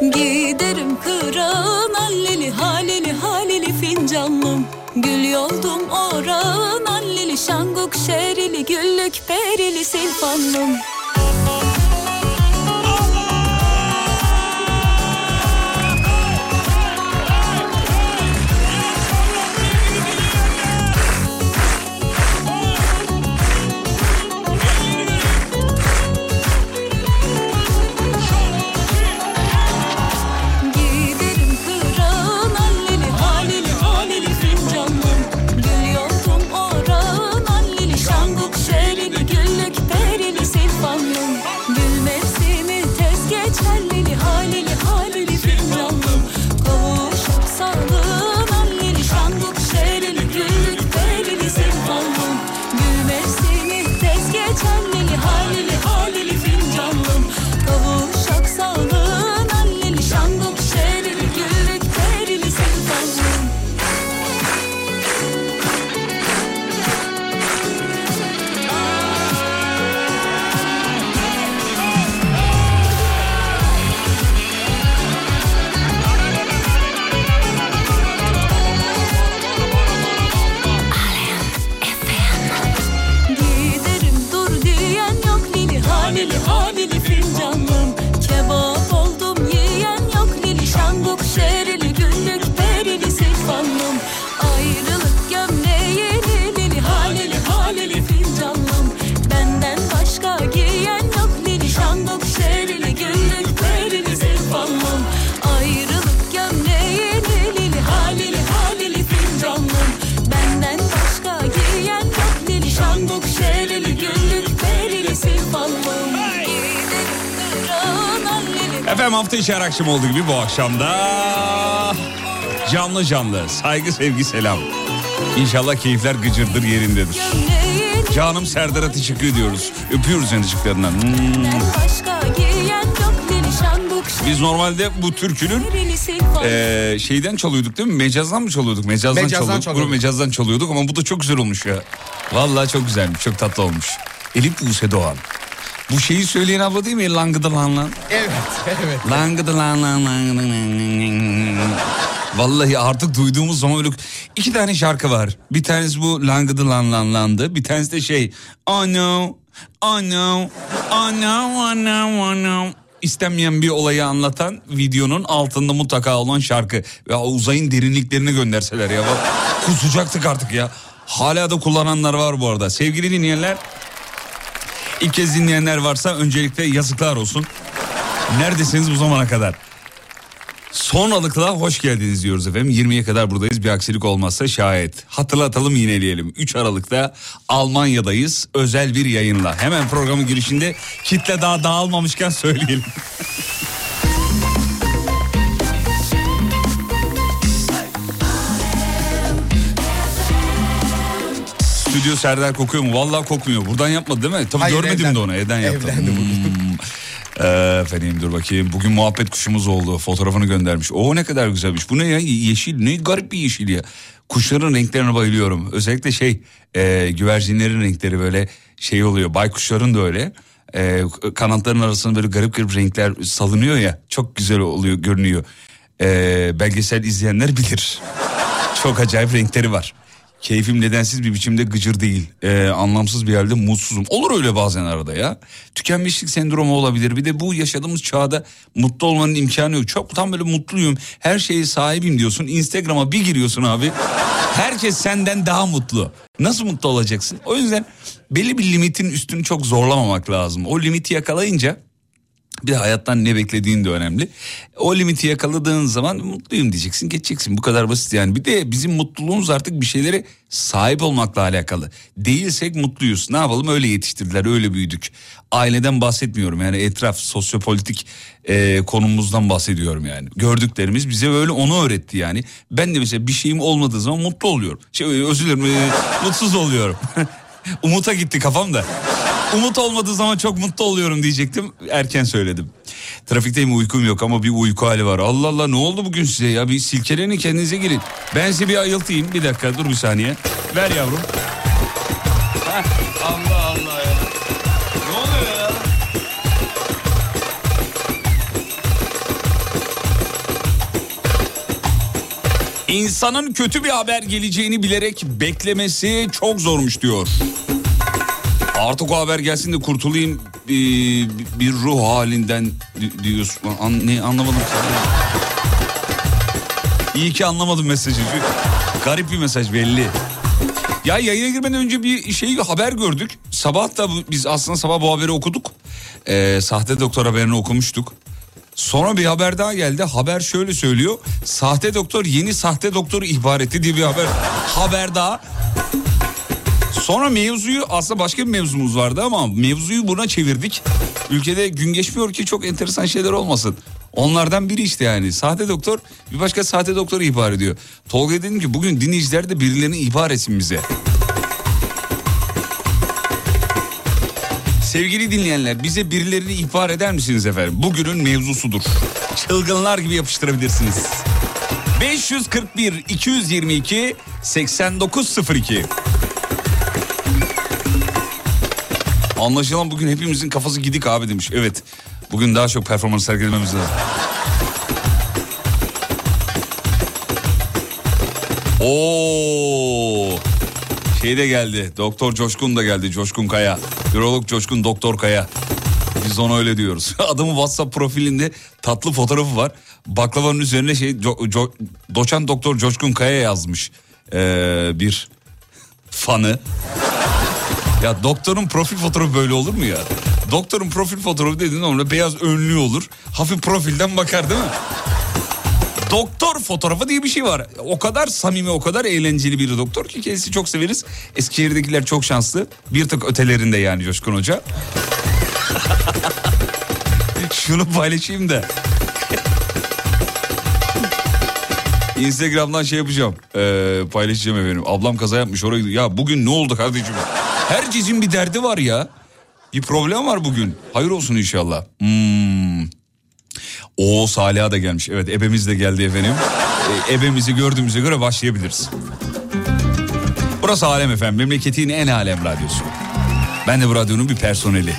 Giderim kırağın alleli haleli haleli fincanlım. Gül yoldum oran alleli şanguk şerili güllük perili silfanlım Efendim hafta içi her akşam olduğu gibi bu akşamda canlı canlı saygı sevgi selam. İnşallah keyifler gıcırdır yerindedir. Canım Serdar'a teşekkür ediyoruz. Öpüyoruz yanıcıklarından. Hmm. Biz normalde bu türkünün Ee, şeyden çalıyorduk değil mi? Mecazdan mı çalıyorduk? Mecazdan, Mecazdan çalıyorduk. çalıyorduk. Mecazdan çalıyorduk ama bu da çok güzel olmuş ya. Vallahi çok güzelmiş. Çok tatlı olmuş. Elif Buse Doğan. Bu şeyi söyleyen abla değil mi? Langıdı lan lan. Evet, evet. Langıdı lan lan lan. Vallahi artık duyduğumuz zaman öyle iki tane şarkı var. Bir tanesi bu langıdı lan lan landı. Bir tanesi de şey oh no, oh no, oh no, oh no, oh no. İstenmeyen bir olayı anlatan videonun altında mutlaka olan şarkı. Ya uzayın derinliklerine gönderseler ya. Bak, kusacaktık artık ya. Hala da kullananlar var bu arada. Sevgili dinleyenler İlk kez dinleyenler varsa öncelikle yazıklar olsun. Neredesiniz bu zamana kadar? Son Aralık'la hoş geldiniz diyoruz efendim. 20'ye kadar buradayız bir aksilik olmazsa şayet. Hatırlatalım yineleyelim. 3 Aralık'ta Almanya'dayız özel bir yayınla. Hemen programın girişinde kitle daha dağılmamışken söyleyelim. Stüdyo Serdar kokuyor mu? Vallahi kokmuyor. Buradan yapmadı değil mi? Tabii Hayır, görmedim evden. de onu. Evden yaptım. Evdendi bugün. Hmm. Ee, efendim dur bakayım. Bugün muhabbet kuşumuz oldu. Fotoğrafını göndermiş. O ne kadar güzelmiş. Bu ne ya? Yeşil. Ne garip bir yeşil ya. Kuşların renklerine bayılıyorum. Özellikle şey e, güvercinlerin renkleri böyle şey oluyor. Baykuşların da öyle. E, kanatların arasında böyle garip garip renkler salınıyor ya. Çok güzel oluyor görünüyor. E, belgesel izleyenler bilir. Çok acayip renkleri var. Keyfim nedensiz bir biçimde gıcır değil. Ee, anlamsız bir halde mutsuzum. Olur öyle bazen arada ya. Tükenmişlik sendromu olabilir. Bir de bu yaşadığımız çağda mutlu olmanın imkanı yok. Çok tam böyle mutluyum. Her şeye sahibim diyorsun. Instagram'a bir giriyorsun abi. Herkes senden daha mutlu. Nasıl mutlu olacaksın? O yüzden belli bir limitin üstünü çok zorlamamak lazım. O limiti yakalayınca bir de hayattan ne beklediğin de önemli. O limiti yakaladığın zaman mutluyum diyeceksin geçeceksin bu kadar basit yani. Bir de bizim mutluluğumuz artık bir şeylere sahip olmakla alakalı. Değilsek mutluyuz ne yapalım öyle yetiştirdiler öyle büyüdük. Aileden bahsetmiyorum yani etraf sosyopolitik e, konumumuzdan bahsediyorum yani. Gördüklerimiz bize öyle onu öğretti yani. Ben de mesela bir şeyim olmadığı zaman mutlu oluyorum. Şey, özür dilerim e, mutsuz oluyorum. Umut'a gitti kafam da. Umut olmadığı zaman çok mutlu oluyorum diyecektim. Erken söyledim. Trafikteyim uykum yok ama bir uyku hali var. Allah Allah ne oldu bugün size ya? Bir silkelenin kendinize girin. Ben size bir ayıltayım. Bir dakika dur bir saniye. Ver yavrum. Heh, İnsanın kötü bir haber geleceğini bilerek beklemesi çok zormuş diyor. Artık o haber gelsin de kurtulayım ee, bir ruh halinden di- diyorsun. An, ne anlamadım. İyi ki anlamadım mesajı. Garip bir mesaj belli. Ya yayına girmeden önce bir şey haber gördük. Sabah da biz aslında sabah bu haberi okuduk. Ee, sahte doktor haberini okumuştuk. Sonra bir haber daha geldi. Haber şöyle söylüyor. Sahte doktor yeni sahte doktoru ihbar etti diye bir haber. haber daha. Sonra mevzuyu aslında başka bir mevzumuz vardı ama mevzuyu buna çevirdik. Ülkede gün geçmiyor ki çok enteresan şeyler olmasın. Onlardan biri işte yani. Sahte doktor bir başka sahte doktoru ihbar ediyor. Tolga dedim ki bugün dinleyiciler de birilerini ihbar etsin bize. Sevgili dinleyenler bize birilerini ihbar eder misiniz efendim? Bugünün mevzusudur. Çılgınlar gibi yapıştırabilirsiniz. 541 222 8902 Anlaşılan bugün hepimizin kafası gidik abi demiş. Evet. Bugün daha çok performans sergilememiz lazım. Oo! Şey de geldi. Doktor Coşkun da geldi. Coşkun Kaya. Ürolog Coşkun Doktor Kaya. Biz ona öyle diyoruz. Adamın WhatsApp profilinde tatlı fotoğrafı var. Baklavanın üzerine şey co- co- doçent doktor Coşkun Kaya yazmış. Ee, bir fanı. Ya doktorun profil fotoğrafı böyle olur mu ya? Doktorun profil fotoğrafı dediğin normalde beyaz önlüğü olur. Hafif profilden bakar değil mi? Doktor fotoğrafı diye bir şey var. O kadar samimi, o kadar eğlenceli bir doktor ki kendisi çok severiz. Eskişehir'dekiler çok şanslı. Bir tık ötelerinde yani Coşkun Hoca. Şunu paylaşayım da. Instagram'dan şey yapacağım. Ee, paylaşacağım efendim. Ablam kaza yapmış oraya gidiyor. Ya bugün ne oldu kardeşim? Herkesin bir derdi var ya. Bir problem var bugün. Hayır olsun inşallah. Hmm. O Salih'a da gelmiş. Evet ebemiz de geldi efendim. Ee, ebemizi gördüğümüze göre başlayabiliriz. Burası Alem efendim. Memleketin en alem radyosu. Ben de bu radyonun bir personeli.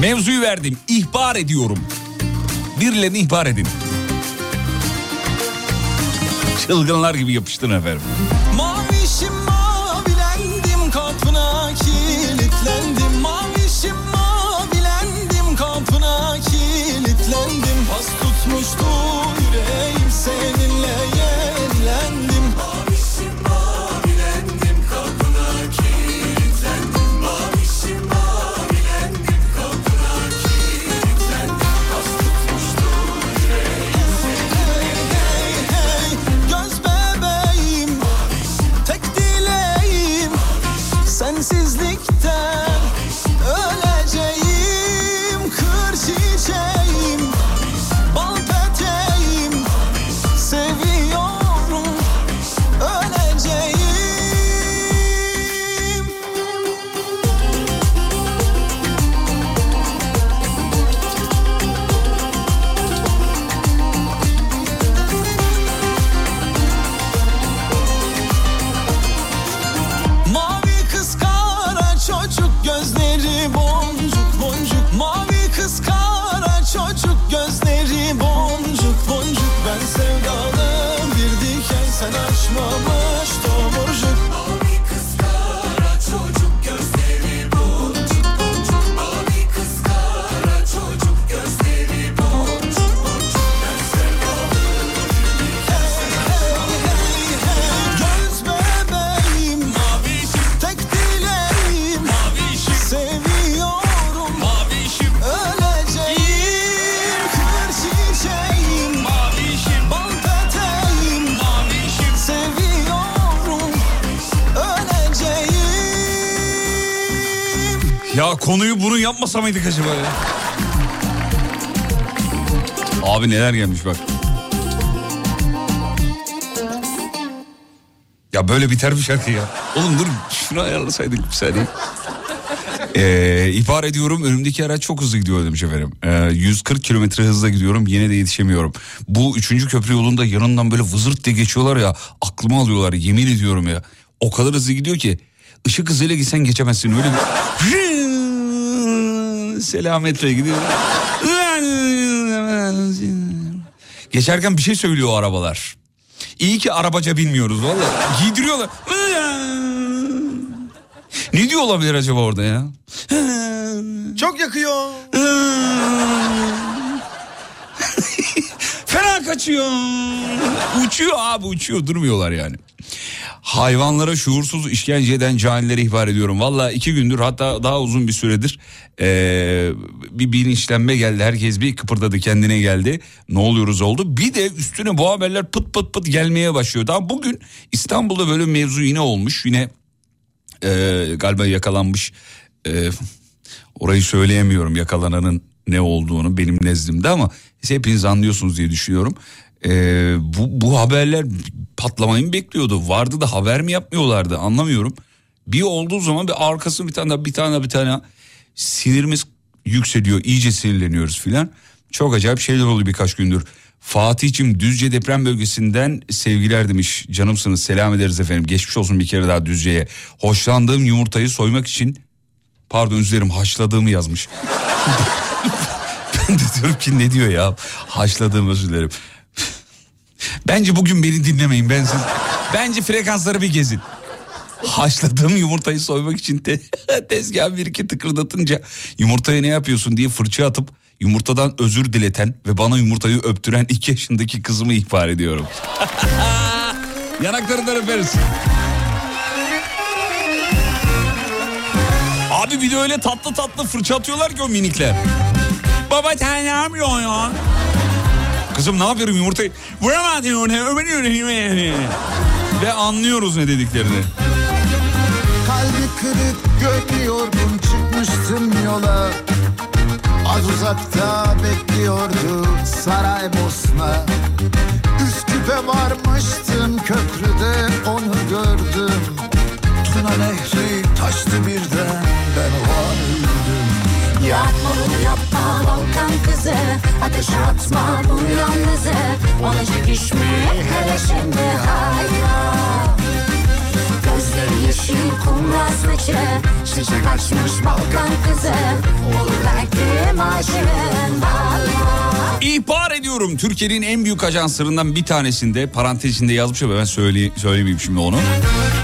Mevzuyu verdim. İhbar ediyorum. Birilerini ihbar edin. Çılgınlar gibi yapıştın efendim. Konuyu bunu yapmasa mıydık acaba ya? Abi neler gelmiş bak. Ya böyle biter bir şarkı ya. Oğlum dur şunu ayarlasaydık bir saniye. Ee, ihbar ediyorum önümdeki araç çok hızlı gidiyor demiş efendim. Ee, 140 kilometre hızla gidiyorum yine de yetişemiyorum. Bu üçüncü köprü yolunda yanından böyle vızırt diye geçiyorlar ya aklıma alıyorlar yemin ediyorum ya. O kadar hızlı gidiyor ki ışık hızıyla gitsen geçemezsin öyle bir... Selametle gidiyor. Geçerken bir şey söylüyor o arabalar. İyi ki arabaca bilmiyoruz valla. Giydiriyorlar. ne diyor olabilir acaba orada ya? Çok yakıyor. Kaçıyor. Uçuyor abi uçuyor durmuyorlar yani. Hayvanlara şuursuz işkence eden canileri ihbar ediyorum. Valla iki gündür hatta daha uzun bir süredir ee, bir bilinçlenme geldi. Herkes bir kıpırdadı kendine geldi. Ne oluyoruz oldu. Bir de üstüne bu haberler pıt pıt pıt gelmeye başlıyor. Daha bugün İstanbul'da böyle mevzu yine olmuş. Yine ee, galiba yakalanmış. Ee, orayı söyleyemiyorum yakalananın ne olduğunu benim nezdimde ama siz hepiniz anlıyorsunuz diye düşünüyorum. Ee, bu, bu haberler patlamayı mı bekliyordu? Vardı da haber mi yapmıyorlardı anlamıyorum. Bir olduğu zaman bir arkası bir tane daha, bir tane daha, bir tane sinirimiz yükseliyor iyice sinirleniyoruz filan. Çok acayip şeyler oldu birkaç gündür. Fatih'cim Düzce deprem bölgesinden sevgiler demiş. Canımsınız selam ederiz efendim. Geçmiş olsun bir kere daha Düzce'ye. Hoşlandığım yumurtayı soymak için pardon üzlerim haşladığımı yazmış. ben de diyorum ki ne diyor ya haşladığım özür dilerim. Bence bugün beni dinlemeyin ben siz. Bence frekansları bir gezin. Haşladığım yumurtayı soymak için te tezgah bir iki tıkırdatınca yumurtaya ne yapıyorsun diye fırça atıp yumurtadan özür dileten ve bana yumurtayı öptüren iki yaşındaki kızımı ihbar ediyorum. Yanaklarından öperiz. Abi bir de öyle tatlı tatlı fırça atıyorlar ki o minikler. Baba sen ne yapıyorsun ya? Kızım ne yapıyorum yumurtayı? Vuramaz yumurtayı öbürüyorum. Ve anlıyoruz ne dediklerini. Kalbi kırık gönlü yorgun çıkmıştım yola Az uzakta bekliyordu Saraybosna Üsküp'e varmıştım köprüde onu gördüm Tuna nehri taştı birden. Ben o an öldüm. Yapma bunu yapma Balkan kızı. Ateşe atma bu yalnızı. Olacak iş mi hele şimdi hayra. Gözleri yeşil kumral saçı. Çiçek açmış Balkan kızı. Olur belki valla İhbar ediyorum. Türkiye'nin en büyük ajanslarından bir tanesinde parantez içinde yazmış ama ben söyle, söylemeyeyim şimdi onu.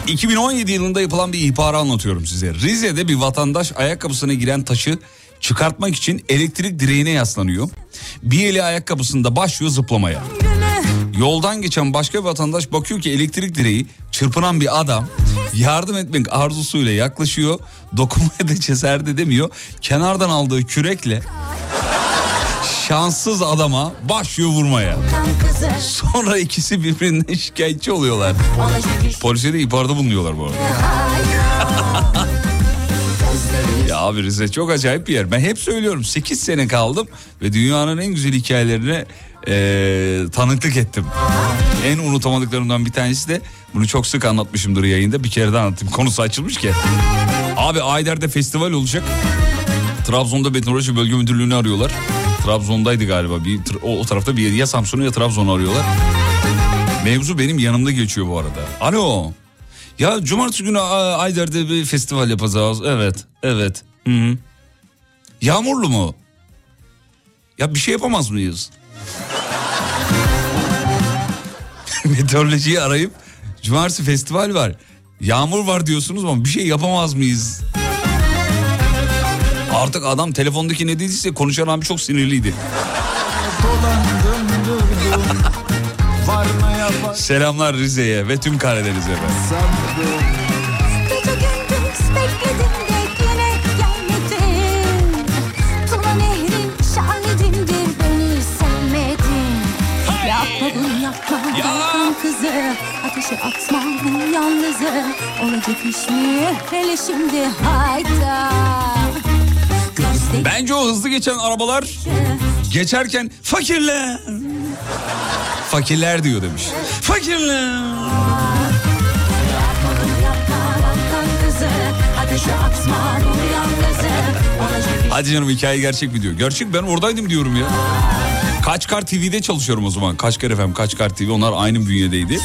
2017 yılında yapılan bir ihbarı anlatıyorum size. Rize'de bir vatandaş ayakkabısına giren taşı çıkartmak için elektrik direğine yaslanıyor. Bir eli ayakkabısında başlıyor zıplamaya. Yoldan geçen başka bir vatandaş bakıyor ki elektrik direği çırpınan bir adam yardım etmek arzusuyla yaklaşıyor. Dokunmaya da cesaret edemiyor. Kenardan aldığı kürekle şanssız adama başlıyor vurmaya. Sonra ikisi birbirinden şikayetçi oluyorlar. Polise de ihbarda bulunuyorlar bu arada. Ya abi Rize çok acayip bir yer. Ben hep söylüyorum 8 sene kaldım ve dünyanın en güzel hikayelerine eee, tanıklık ettim. En unutamadıklarımdan bir tanesi de bunu çok sık anlatmışımdır yayında. Bir kere daha anlatayım. Konusu açılmış ki. Abi Ayder'de festival olacak. Trabzon'da meteoroloji bölge müdürlüğünü arıyorlar. Trabzon'daydı galiba. Bir, o, o tarafta bir. Ya Samsun'u ya Trabzon'u arıyorlar. Mevzu benim yanımda geçiyor bu arada. Alo. Ya cumartesi günü Ayder'de bir festival yapacağız. Evet, evet. Hı -hı. Yağmurlu mu? Ya bir şey yapamaz mıyız? Meteorolojiyi arayıp cumartesi festival var. Yağmur var diyorsunuz ama bir şey yapamaz mıyız? Artık adam telefondaki ne dediyse konuşan abi çok sinirliydi. Selamlar Rize'ye ve tüm Karadeniz'e kızı Ateşe yalnızı. Olacak iş mi? Hele şimdi hayda Bence o hızlı geçen arabalar geçerken fakirler. Fakirler diyor demiş. Fakirler. Hadi canım hikaye gerçek mi diyor. Gerçek ben oradaydım diyorum ya. Kaçkar TV'de çalışıyorum o zaman. Kaçkar FM, Kaçkar TV onlar aynı bünyedeydi.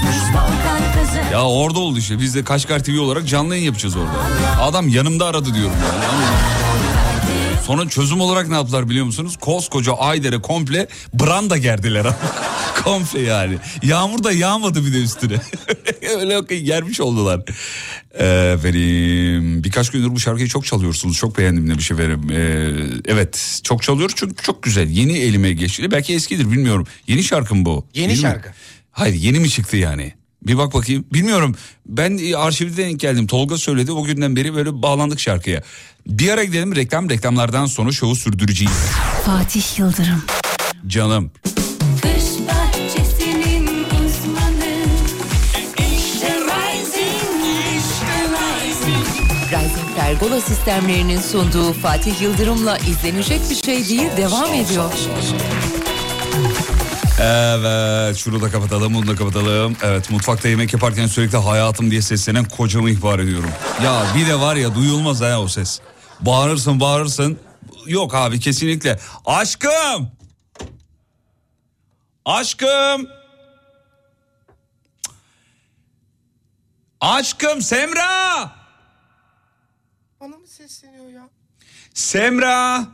Ya orada oldu işte. Biz de Kaçkar TV olarak canlı yayın yapacağız orada. Adam yanımda aradı diyorum yani. Sonra çözüm olarak ne yaptılar biliyor musunuz? Koskoca Ayder'e komple branda gerdiler. Komple yani. Yağmur da yağmadı bir de üstüne. Öyle okey gelmiş oldular. Efendim birkaç gündür bu şarkıyı çok çalıyorsunuz. Çok beğendim demiş efendim. Ee, evet çok çalıyor çünkü çok güzel. Yeni elime geçti. Belki eskidir bilmiyorum. Yeni şarkı mı bu? Yeni Değil mi? şarkı. Hayır yeni mi çıktı yani? Bir bak bakayım. Bilmiyorum. Ben e, arşivde denk geldim. Tolga söyledi. O günden beri böyle bağlandık şarkıya. Bir ara gidelim reklam. Reklamlardan sonra şovu sürdüreceğiz. Fatih Yıldırım Canım. Kış bahçesinin uzmanı İşte Rising, işte Rising Rising Pergola sistemlerinin sunduğu Fatih Yıldırım'la izlenecek bir şey değil devam ediyor. Evet şunu da kapatalım bunu da kapatalım. Evet mutfakta yemek yaparken sürekli hayatım diye seslenen kocamı ihbar ediyorum. Ya bir de var ya duyulmaz ha o ses. Bağırırsın bağırırsın. Yok abi kesinlikle. Aşkım. Aşkım. Aşkım Semra. Bana mı sesleniyor ya? Semra.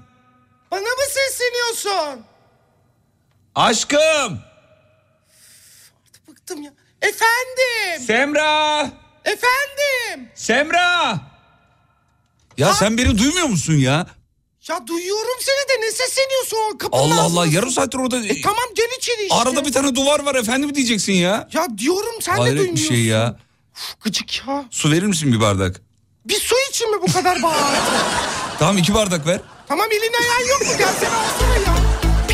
Bana mı sesleniyorsun? Aşkım. Bıktım ya. Efendim. Semra. Efendim. Semra. Ya sen beni duymuyor musun ya? Ya duyuyorum seni de ne sesleniyorsun? Kapının Allah Allah yarım saattir orada. E tamam gel içeri işte. Arada bir tane duvar var efendim diyeceksin ya. Ya diyorum sen de Hayret bir duymuyorsun. şey ya. Uf, gıcık ya. Su verir misin bir bardak? Bir su için mi bu kadar bağırdın? Tamam iki bardak ver. tamam elin ayağın yok mu? Gelsene alsana ya.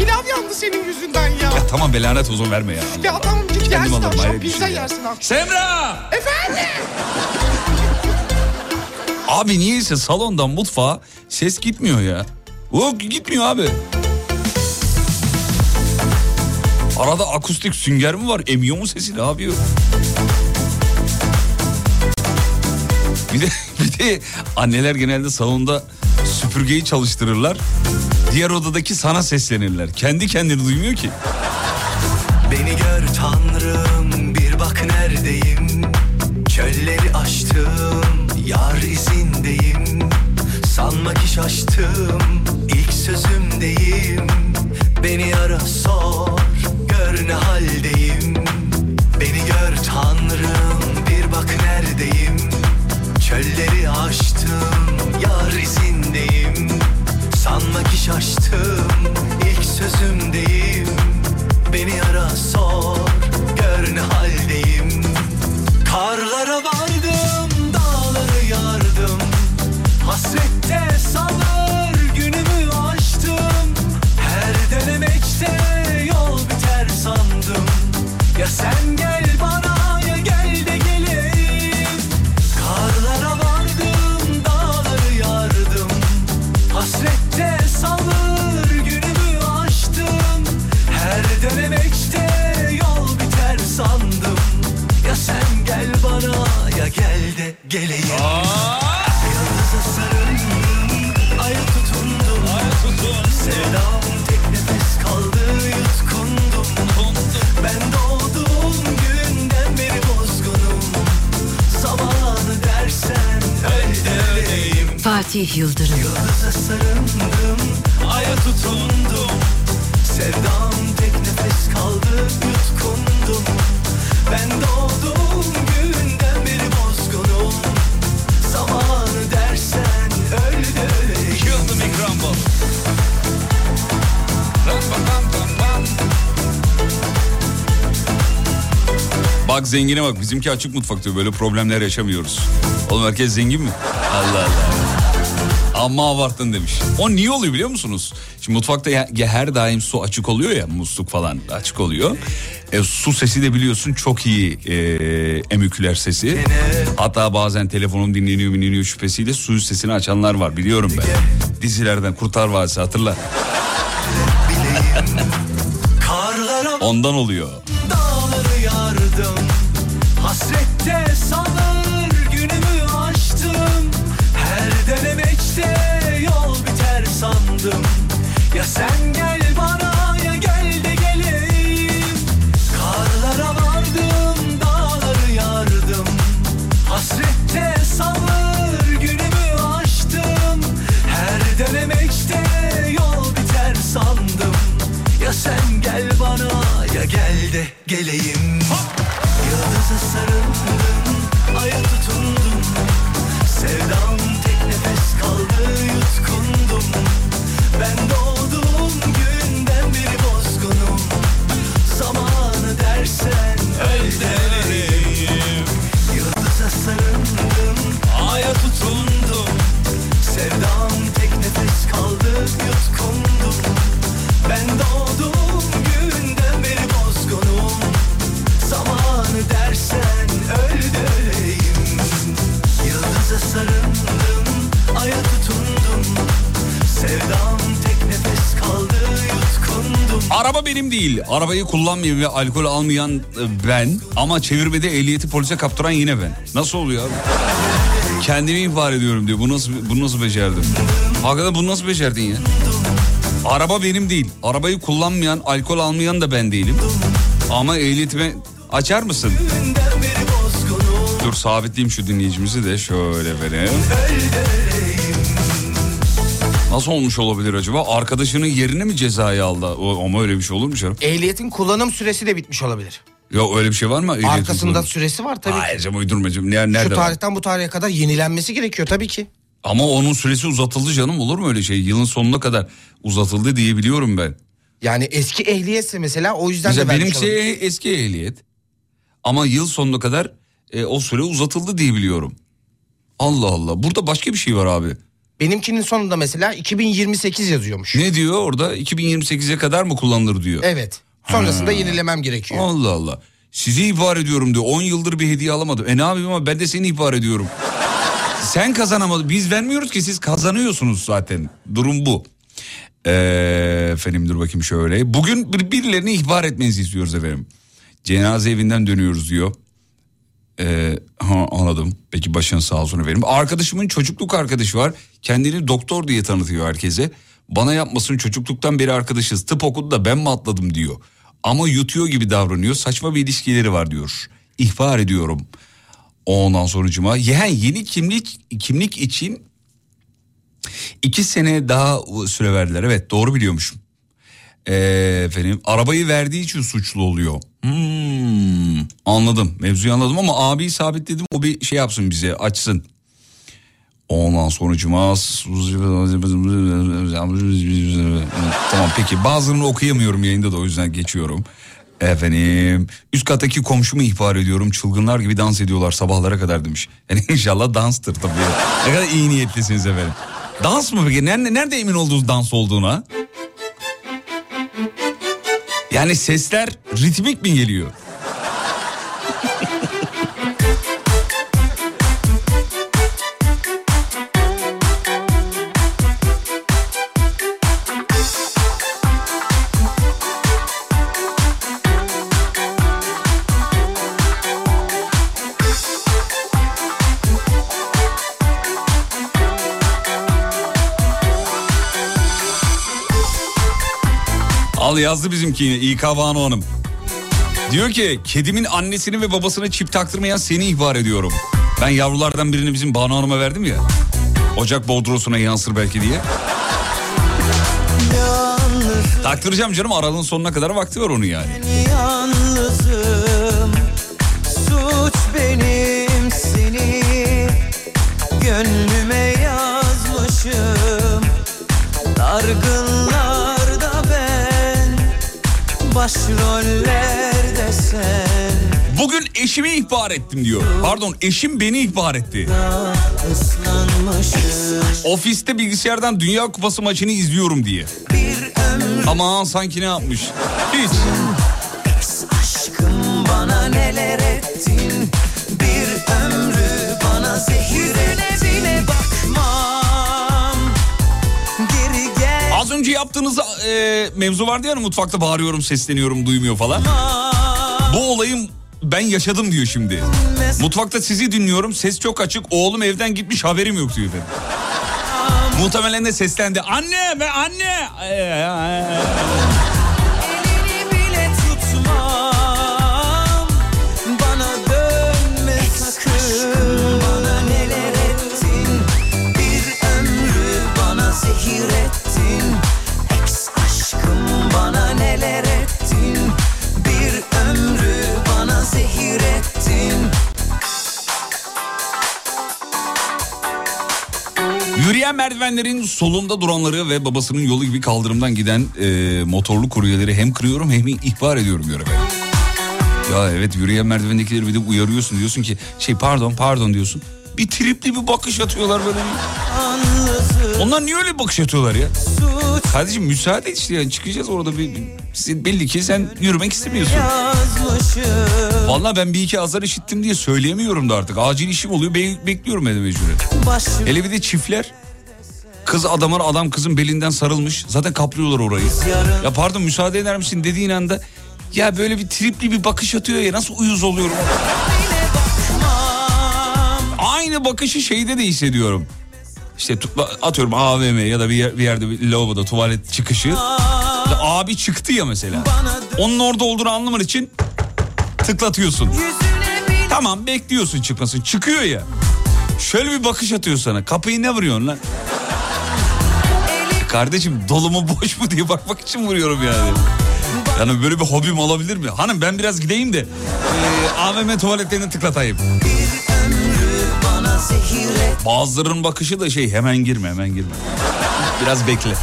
Pilav yandı senin yüzünden ya. Ya tamam be lanet olsun verme ya. Ya tamam git Kendim yersin akşam pizza şey ya. yersin akşam. Semra! Efendim? Abi niyeyse salondan mutfağa ses gitmiyor ya. O gitmiyor abi. Arada akustik sünger mi var? Emiyor mu sesi ne yapıyor? Bir de, bir de anneler genelde salonda süpürgeyi çalıştırırlar. Diğer odadaki sana seslenirler. Kendi kendini duymuyor ki. Beni gör tanrım bir bak neredeyim? Çölleri aştım yar izindeyim. Sanma ki şaştım ilk sözümdeyim. Beni ara sor gör ne haldeyim. Beni gör tanrım bir bak neredeyim? Çölleri aştım Sanma ki şaştım ilk sözümdeyim Beni ara sor gör ne haldeyim. Karlara vardım dağları yardım. Hasrette sabır günümü aştım. Her denemekte yol biter sandım. Ya sen gel Fatih Yıldırım. Yıldıza sarıldım, aya tutundum Sevdam tek nefes kaldı yutkundum Ben doğduğum günden beri bozgunum Zamanı dersen öl de öleyim Yıldım ekran bol. Bak zengine bak bizimki açık mutfak diyor böyle problemler yaşamıyoruz. Oğlum herkes zengin mi? Allah Allah. Amma abarttın demiş. O niye oluyor biliyor musunuz? Şimdi mutfakta ya, ya her daim su açık oluyor ya musluk falan açık oluyor. E, su sesi de biliyorsun çok iyi e, emüküler sesi. Hatta bazen telefonum dinleniyor dinleniyor şüphesiyle su sesini açanlar var biliyorum ben. Dizilerden Kurtar Vadisi hatırla. Ondan oluyor. dağları yardım Hasrette sabır sandım Ya sen gel bana ya gel de geleyim. Karlara vardım dağları yardım. Hasrette sabır günümü aştım. Her denemekte yol biter sandım. Ya sen gel bana ya gel de geleyim. Yıldıza sarıldım, benim değil. Arabayı kullanmayan ve alkol almayan e, ben. Ama çevirmede ehliyeti polise kaptıran yine ben. Nasıl oluyor abi? Kendimi ihbar ediyorum diyor. Bu nasıl, bunu nasıl becerdim? Hakikaten bunu nasıl becerdin ya? Araba benim değil. Arabayı kullanmayan, alkol almayan da ben değilim. Ama ehliyetimi açar mısın? Dur sabitleyeyim şu dinleyicimizi de şöyle vereyim. Nasıl olmuş olabilir acaba? Arkadaşının yerine mi cezayı aldı? O, ama öyle bir şey olur mu canım? Ehliyetin kullanım süresi de bitmiş olabilir. Ya öyle bir şey var mı? Ehliyetin Arkasında kullanımı? süresi var tabii Hayır ki. canım uydurmacım. Yani nerede Şu var? tarihten bu tarihe kadar yenilenmesi gerekiyor tabii ki. Ama onun süresi uzatıldı canım olur mu öyle şey? Yılın sonuna kadar uzatıldı diye biliyorum ben. Yani eski ehliyetse mesela o yüzden Mesela de vermiş benimki olabilir. eski ehliyet. Ama yıl sonuna kadar e, o süre uzatıldı diye biliyorum. Allah Allah. Burada başka bir şey var abi. Benimkinin sonunda mesela 2028 yazıyormuş. Ne diyor orada? 2028'e kadar mı kullanılır diyor. Evet. Sonrasında yenilemem gerekiyor. Allah Allah. Sizi ihbar ediyorum diyor. 10 yıldır bir hediye alamadım. E ne yapayım ama ben de seni ihbar ediyorum. Sen kazanamadın. Biz vermiyoruz ki siz kazanıyorsunuz zaten. Durum bu. Ee, efendim dur bakayım şöyle. Bugün bir, birilerini ihbar etmenizi istiyoruz efendim. Cenaze evinden dönüyoruz diyor. Ee, ha, anladım. Peki başın sağ olsun efendim. Arkadaşımın çocukluk arkadaşı var. Kendini doktor diye tanıtıyor herkese. Bana yapmasın çocukluktan beri arkadaşız. Tıp okudu da ben mi atladım diyor. Ama yutuyor gibi davranıyor. Saçma bir ilişkileri var diyor. İhbar ediyorum. Ondan sonucuma yani yeni kimlik kimlik için iki sene daha süre verdiler. Evet doğru biliyormuşum. Ee, efendim arabayı verdiği için suçlu oluyor. Hmm, anladım mevzuyu anladım ama abi sabitledim o bir şey yapsın bize açsın. Ondan sonucuma tamam peki bazılarını okuyamıyorum yayında da o yüzden geçiyorum. Efendim üst kattaki komşumu ihbar ediyorum çılgınlar gibi dans ediyorlar sabahlara kadar demiş. Yani inşallah danstır tabii. Ne kadar iyi niyetlisiniz efendim. Dans mı peki? Nerede, nerede emin olduğunuz dans olduğuna? Yani sesler ritmik mi geliyor? Al yazdı bizimki yine İK Banu Hanım. Diyor ki kedimin annesini ve babasını çip taktırmayan seni ihbar ediyorum. Ben yavrulardan birini bizim Banu Hanım'a verdim ya. Ocak bodrosuna yansır belki diye. Taktıracağım canım aralığın sonuna kadar vakti var onun yani. Yalnızım Suç benim seni Gönlüme yazmışım Dargınlarda Başrollerde sen Bugün eşimi ihbar ettim diyor. Pardon eşim beni ihbar etti. Ofiste bilgisayardan Dünya Kupası maçını izliyorum diye. Aman sanki ne yapmış. Hiç. aşkım bana neler ettin Bir ömrü bana zehir ettin bile Az önce yaptığınız e, mevzu vardı ya hani mutfakta bağırıyorum sesleniyorum duymuyor falan. Bu olayım ben yaşadım diyor şimdi. Mutfakta sizi dinliyorum ses çok açık oğlum evden gitmiş haberim yok diyor efendim. Muhtemelen de seslendi anne ve anne. Yürüyen merdivenlerin solunda duranları ve babasının yolu gibi kaldırımdan giden e, motorlu kuryeleri hem kırıyorum hem ihbar ediyorum göreve. Ya evet yürüyen merdivendekileri bir de uyarıyorsun diyorsun ki şey pardon pardon diyorsun. Bir tripli bir bakış atıyorlar böyle. Onlar niye öyle bakış atıyorlar ya? Kardeşim müsaade et işte yani çıkacağız orada bir, bir- belli ki sen yürümek istemiyorsun. Yazmışım Vallahi ben bir iki azar işittim diye söyleyemiyorum da artık. Acil işim oluyor be- bekliyorum evde mecburen. başım Hele bir de çiftler. Kız adamın adam kızın belinden sarılmış. Zaten kaplıyorlar orayı. Ya pardon müsaade eder misin dediğin anda ya böyle bir tripli bir bakış atıyor ya nasıl uyuz oluyorum. Aynı bakışı şeyde de hissediyorum. İşte atıyorum AVM ya da bir, yer- bir yerde bir lavaboda tuvalet çıkışı. Abi çıktı ya mesela. Onun orada olduğunu anlaman için tıklatıyorsun. Tamam bekliyorsun çıkmasın. Çıkıyor ya. Şöyle bir bakış atıyor sana. Kapıyı ne vuruyorsun lan? Kardeşim dolu mu boş mu diye bakmak için vuruyorum yani. Yani böyle bir hobim olabilir mi? Hanım ben biraz gideyim de e, AVM tuvaletlerini tıklatayım. Bazılarının bakışı da şey hemen girme hemen girme. Biraz bekle.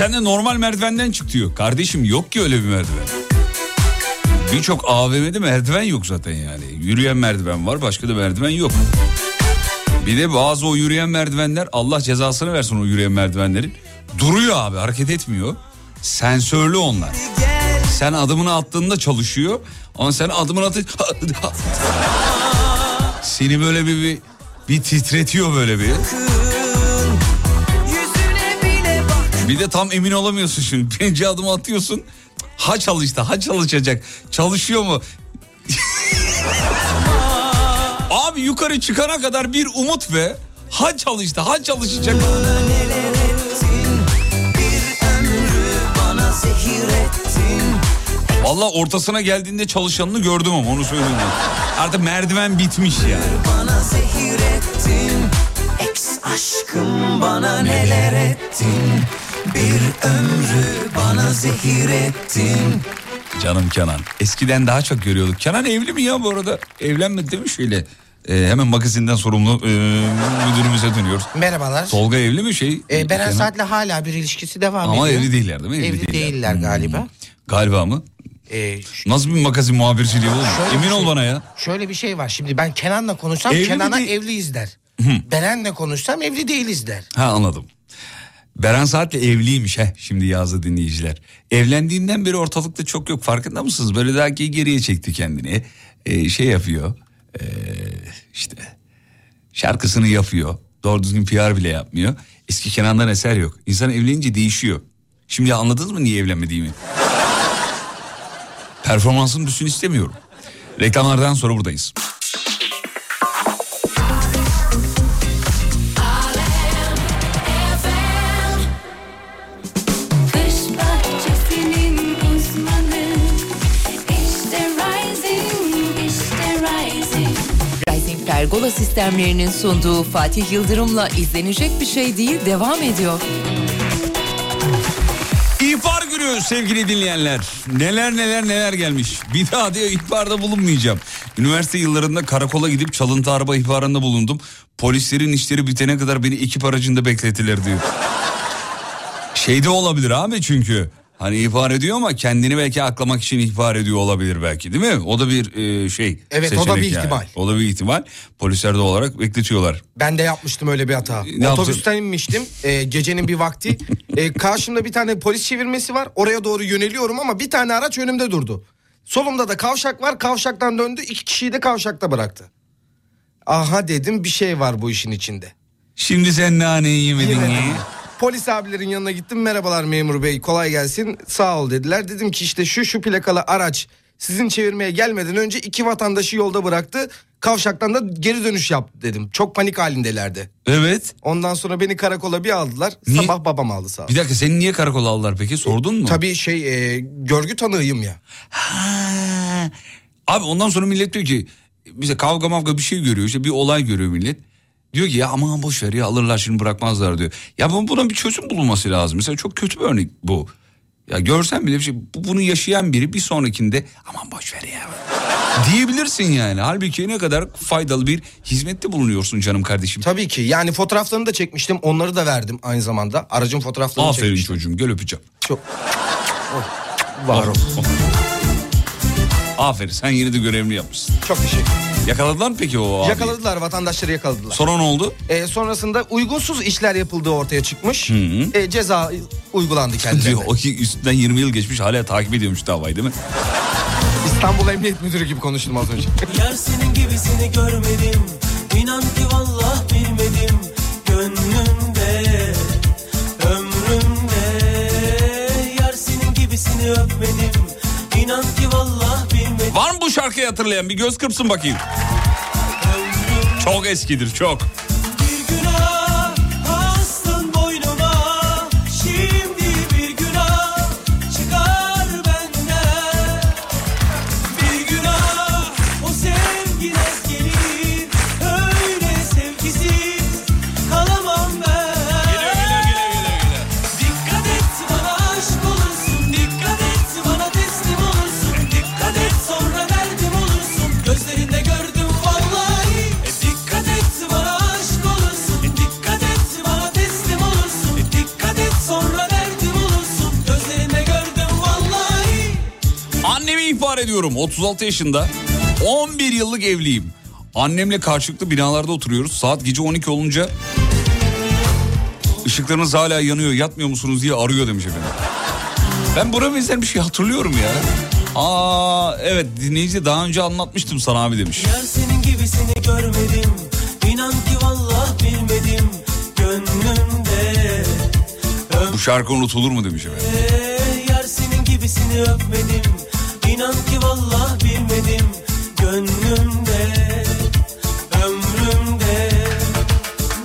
Sen de normal merdivenden çık diyor. Kardeşim yok ki öyle bir merdiven. Birçok AVM'de merdiven yok zaten yani. Yürüyen merdiven var başka da merdiven yok. Bir de bazı o yürüyen merdivenler Allah cezasını versin o yürüyen merdivenlerin. Duruyor abi hareket etmiyor. Sensörlü onlar. Sen adımını attığında çalışıyor. Ama sen adımını atı... Seni böyle bir, bir, bir titretiyor böyle bir. Bir de tam emin olamıyorsun şimdi. Birinci adımı atıyorsun. Ha çalıştı, ha çalışacak. Çalışıyor mu? Abi yukarı çıkana kadar bir umut ve ha çalıştı, ha çalışacak. Valla ortasına geldiğinde çalışanını gördüm ama onu söyleyeyim. Artık merdiven bitmiş yani. Bana zehir ettin aşkım bana neler ettin Bir ömrü bana zehir ettin Canım Kenan. Eskiden daha çok görüyorduk. Kenan evli mi ya bu arada? Evlenmedi değil mi şöyle? Ee, hemen magazinden sorumlu e, müdürümüze dönüyoruz. Merhabalar. Tolga evli mi şey? Ee, Beren Kenan? Saat'le hala bir ilişkisi devam Ama ediyor. evli değiller değil mi? Evli, değiller Hmm. galiba. Galiba mı? Ee, ş- Nasıl bir magazin muhabirciliği oğlum? Şöyle Emin bir ol şey- bana ya. Şöyle bir şey var. Şimdi ben Kenan'la konuşsam Evli Kenan'a değil- evliyiz der. Beren'le konuşsam evli değiliz der. Ha anladım. Beren Saat'le evliymiş he şimdi yazdı dinleyiciler. Evlendiğinden beri ortalıkta çok yok farkında mısınız? Böyle daha ki geriye çekti kendini. Ee, şey yapıyor. Ee, işte şarkısını yapıyor. Doğru düzgün PR bile yapmıyor. Eski Kenan'dan eser yok. İnsan evlenince değişiyor. Şimdi anladınız mı niye evlenmediğimi? Performansın düşsün istemiyorum. Reklamlardan sonra buradayız. Pergola sistemlerinin sunduğu Fatih Yıldırım'la izlenecek bir şey değil devam ediyor. İhbar günü sevgili dinleyenler. Neler neler neler gelmiş. Bir daha diyor ihbarda bulunmayacağım. Üniversite yıllarında karakola gidip çalıntı araba ihbarında bulundum. Polislerin işleri bitene kadar beni ekip aracında beklettiler diyor. Şeyde olabilir abi çünkü. Hani ihbar ediyor ama kendini belki aklamak için ihbar ediyor olabilir belki değil mi? O da bir e, şey. Evet, o da bir ihtimal. O da bir ihtimal. Polisler de olarak bekletiyorlar. Ben de yapmıştım öyle bir hata. Ne Otobüsten inmiştim e, gecenin bir vakti. E, karşımda bir tane polis çevirmesi var. Oraya doğru yöneliyorum ama bir tane araç önümde durdu. Solumda da kavşak var. Kavşaktan döndü. iki kişiyi de kavşakta bıraktı. Aha dedim bir şey var bu işin içinde. Şimdi sen naneyi yemedin ya. Polis abilerin yanına gittim. Merhabalar memur bey kolay gelsin. Sağ ol dediler. Dedim ki işte şu şu plakalı araç sizin çevirmeye gelmeden önce iki vatandaşı yolda bıraktı. Kavşaktan da geri dönüş yaptı dedim. Çok panik halindelerdi. Evet. Ondan sonra beni karakola bir aldılar. Niye? Sabah babam aldı sağ ol. Bir dakika seni niye karakola aldılar peki sordun mu? Tabii şey e, görgü tanığıyım ya. Ha. Abi ondan sonra millet diyor ki bize kavga mavga bir şey görüyor işte bir olay görüyor millet. Diyor ki ya aman boş ver ya alırlar şimdi bırakmazlar diyor. Ya bu- buna bir çözüm bulunması lazım. Mesela çok kötü bir örnek bu. Ya görsen bile bir şey bu- bunu yaşayan biri bir sonrakinde aman boş ver ya diyebilirsin yani. Halbuki ne kadar faydalı bir hizmette bulunuyorsun canım kardeşim. Tabii ki yani fotoğraflarını da çekmiştim onları da verdim aynı zamanda. Aracın fotoğraflarını Aferin çekmiştim. çocuğum gel öpeceğim. Çok... Var ol. Aferin sen yine de görevini yapmışsın. Çok teşekkür Yakaladılar mı peki o abi? Yakaladılar vatandaşları yakaladılar. Sonra ne oldu? Ee, sonrasında uygunsuz işler yapıldığı ortaya çıkmış. Ee, ceza uygulandı kendilerine. Diyor, o ki üstünden 20 yıl geçmiş hala takip ediyormuş davayı değil mi? İstanbul Emniyet Müdürü gibi konuştum az önce. Yar senin gibisini görmedim İnan ki vallah bilmedim Gönlümde Ömrümde Yar senin gibisini öpmedim İnan ki vallah Var mı bu şarkıyı hatırlayan? Bir göz kırpsın bakayım. Çok eskidir çok. Ediyorum. 36 yaşında. 11 yıllık evliyim. Annemle karşılıklı binalarda oturuyoruz. Saat gece 12 olunca ışıklarınız hala yanıyor yatmıyor musunuz diye arıyor demiş efendim. Ben buna benzer bir şey hatırlıyorum ya. Aa evet dinleyici daha önce anlatmıştım sana abi demiş. Yar senin gibisini görmedim İnan ki vallah bilmedim Gönlümde Bu şarkı unutulur mu demiş efendim. Yar senin gibisini öpmedim İnan ki vallah bilmedim Gönlümde Ömrümde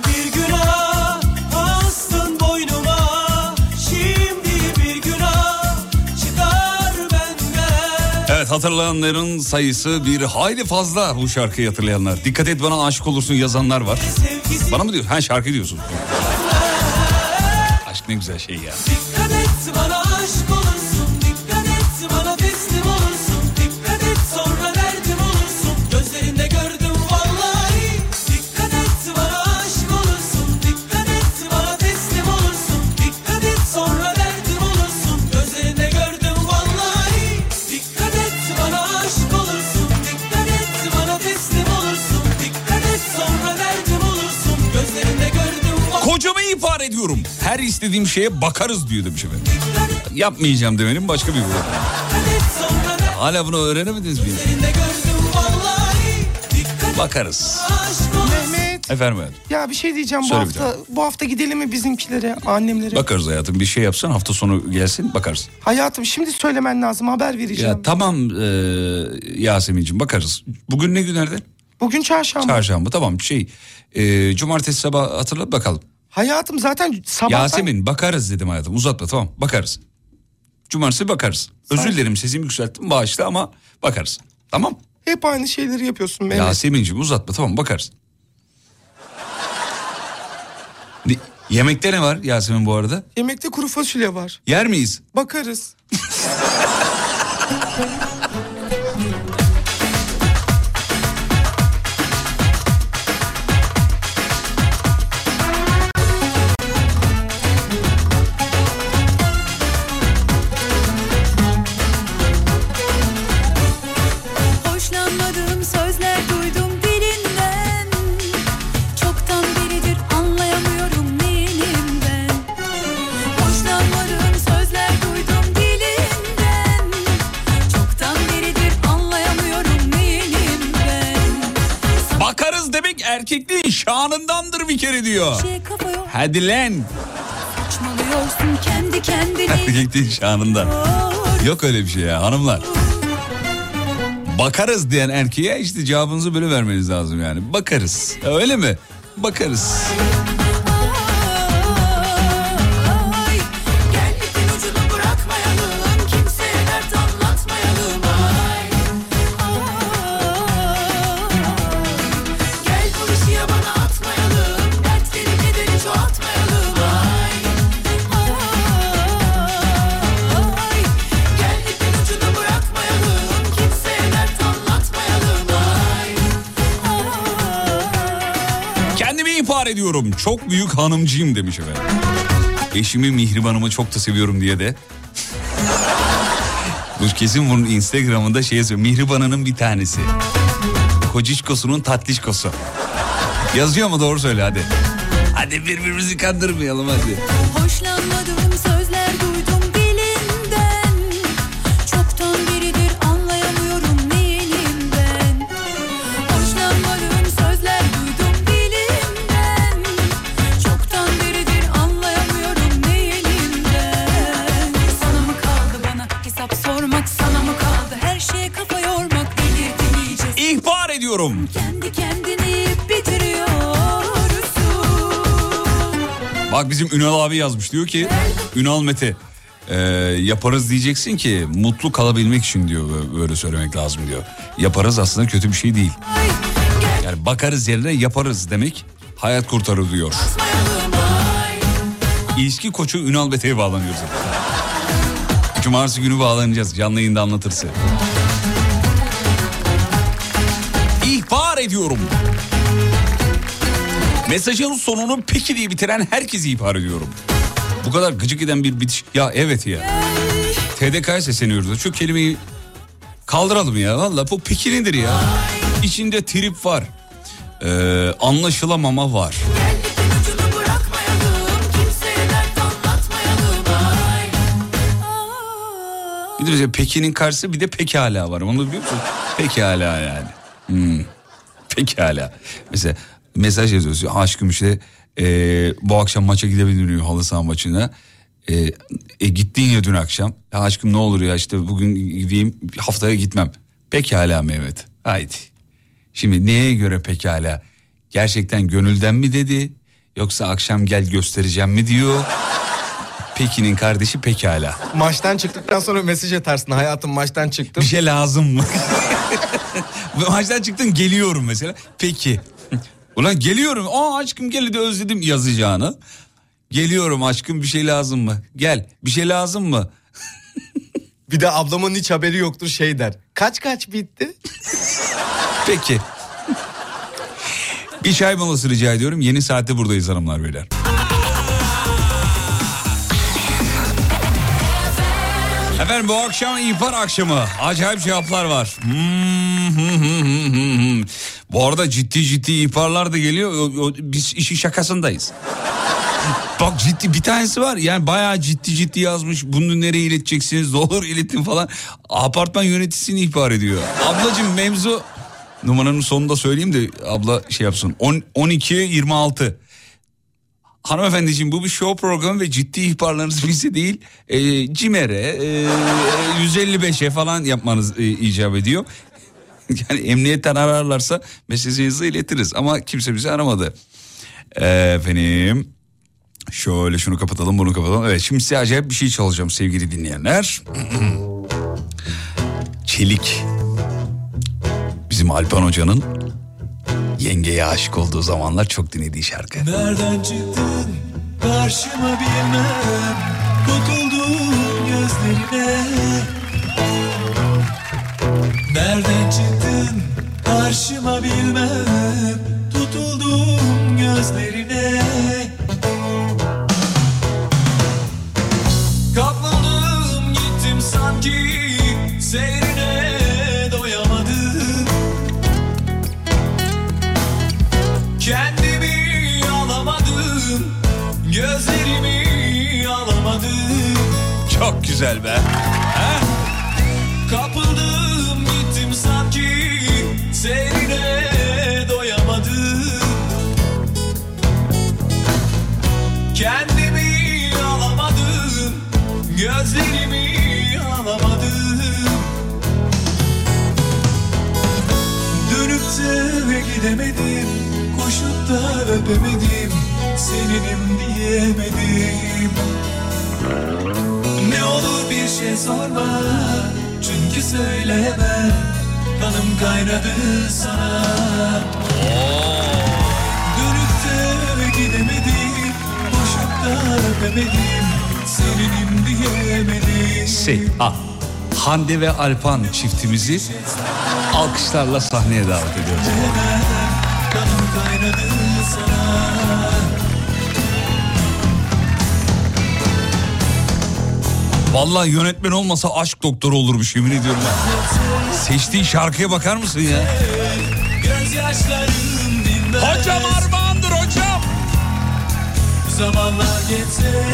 Bir günah astın boynuma Şimdi bir günah çıkar benden Evet hatırlayanların sayısı bir hayli fazla bu şarkıyı hatırlayanlar. Dikkat et bana aşık olursun yazanlar var. Bana mı diyor? Ha şarkı diyorsun. Aşk ne güzel şey ya. İstediğim şeye bakarız diyor demiş efendim. Yapmayacağım demenin başka bir ver Hala bunu öğrenemediniz mi? Bakarız. Mehmet Efendim hayatım. ya bir şey diyeceğim bu Söyle bir hafta bu hafta gidelim mi bizimkilere annemlere? Bakarız hayatım. Bir şey yapsan hafta sonu gelsin bakarız. Hayatım şimdi söylemen lazım haber vereceğim. Ya tamam e, Yasemin'ciğim bakarız. Bugün ne günlerden? Bugün çarşamba. Çarşamba tamam şey. e, cumartesi sabah hatırlat bakalım. Hayatım zaten sabah Yasemin bakarız dedim hayatım uzatma tamam bakarız. Cumartesi bakarız. Özür dilerim sesimi yükselttim bağışla ama bakarız. Tamam. hep aynı şeyleri yapıyorsun Mehmet. Yasemin'ciğim uzatma tamam bakarız. Yemekte ne var Yasemin bu arada? Yemekte kuru fasulye var. Yer miyiz? Bakarız. erkekliğin şanındandır bir kere diyor. Şey Hadi lan. saçmalıyorsun kendi kendini Erkekliğin şanından. Yok öyle bir şey ya hanımlar. Bakarız diyen erkeğe işte cevabınızı böyle vermeniz lazım yani. Bakarız. Öyle mi? Bakarız. Ay, İhbar ediyorum çok büyük hanımcıyım demiş efendim. Eşimi Mihriban'ımı çok da seviyorum diye de. Bu kesin bunun Instagram'ında şey yazıyor. Mihriban'ın bir tanesi. Kociçkosunun tatlışkosu. Yazıyor mu doğru söyle hadi. Hadi birbirimizi kandırmayalım hadi. Hoşlanmadığım sözler İhbar ediyorum. kendi kendini Bak bizim Ünal abi yazmış diyor ki Ünal Mete e, yaparız diyeceksin ki mutlu kalabilmek için diyor bö- böyle söylemek lazım diyor. Yaparız aslında kötü bir şey değil. Yani bakarız yerine yaparız demek hayat kurtarır diyor. İlişki koçu Ünal Mete'ye bağlanıyoruz. Cumartesi günü bağlanacağız canlı yayında anlatırsa. Ediyorum. Mesajın sonunu peki diye bitiren herkesi ihbar ediyorum. Bu kadar gıcık eden bir bitiş. Ya evet ya. TDK'ya sesleniyoruz. Şu kelimeyi kaldıralım ya. Valla bu peki nedir ya? İçinde trip var. Ee, anlaşılamama var. Bir de Pekin'in karşısı bir de pekala var. Onu biliyor musun? Pekala yani. Hmm. Pekala. Mesela mesaj yazıyorsun. Aşkım işte e, bu akşam maça gidebilir miyim halı saha maçına? E, e, gittin ya dün akşam. Ya aşkım ne olur ya işte bugün gideyim haftaya gitmem. Pekala Mehmet. Haydi. Şimdi neye göre pekala? Gerçekten gönülden mi dedi? Yoksa akşam gel göstereceğim mi diyor? Pekin'in kardeşi pekala. Maçtan çıktıktan sonra mesaj atarsın. Hayatım maçtan çıktım. Bir şey lazım mı? Maçtan çıktın geliyorum mesela. Peki. Ulan geliyorum. Aa aşkım gel de özledim yazacağını. Geliyorum aşkım bir şey lazım mı? Gel bir şey lazım mı? Bir de ablamın hiç haberi yoktur şey der. Kaç kaç bitti? Peki. Bir çay molası rica ediyorum. Yeni saatte buradayız hanımlar beyler. Efendim bu akşam ihbar akşamı. Acayip cevaplar var. Hmm. Bu arada ciddi ciddi ihbarlar da geliyor. Biz işin şakasındayız. Bak ciddi bir tanesi var yani bayağı ciddi ciddi yazmış bunu nereye ileteceksiniz olur iletin falan apartman yöneticisini ihbar ediyor. Ablacığım mevzu numaranın sonunda söyleyeyim de abla şey yapsın 10, 12 26 Hanımefendiciğim bu bir show programı ve ciddi ihbarlarınız bize değil e, CİMER'e e, 155'e falan yapmanız e, icap ediyor. Yani emniyetten ararlarsa mesajınızı iletiriz ama kimse bizi aramadı. Efendim Şöyle şunu kapatalım bunu kapatalım. Evet şimdi size acayip bir şey çalacağım sevgili dinleyenler. Çelik. Bizim Alpan Hoca'nın yengeye aşık olduğu zamanlar çok dinlediği şarkı. Nereden çıktın? Karşıma bilmem. Tutuldum gözlerine Nereden çıktın? Karşıma bilmem. Tutuldum gözlerine güzel be. Kapıldım gittim sanki Seyrine doyamadım. Kendimi alamadım Gözlerimi alamadım. Dönüp de gidemedim Koşup da öpemedim. Seninim diyemedim olur bir şey sorma. Çünkü söyleyemem Kanım kaynadı sana. Dönüp de gidemedim Koşup da öpemedim. Seninim diyemedim. Şey, ah, Hande ve Alpan çiftimizi alkışlarla sahneye davet ediyoruz. Kanım kaynadı sana Vallahi yönetmen olmasa aşk doktoru olurmuş yemin ediyorum. ya. Seçtiği şarkıya bakar mısın ya? Hocam Armağan'dır hocam. Zamanlar geçse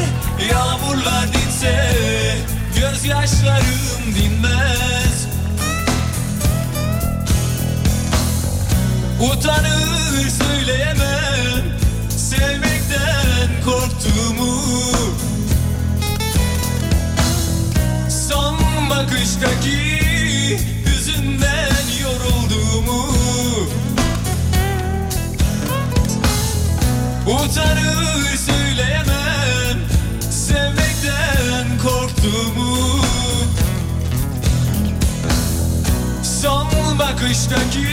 Yağmurlar dinse Gözyaşlarım dinmez Utanır söyleyemem Sevmekten korktuğumu bakıştaki Hüzünden yorulduğumu. Utanır söyleyemem Sevmekten korktuğumu. Son bakıştaki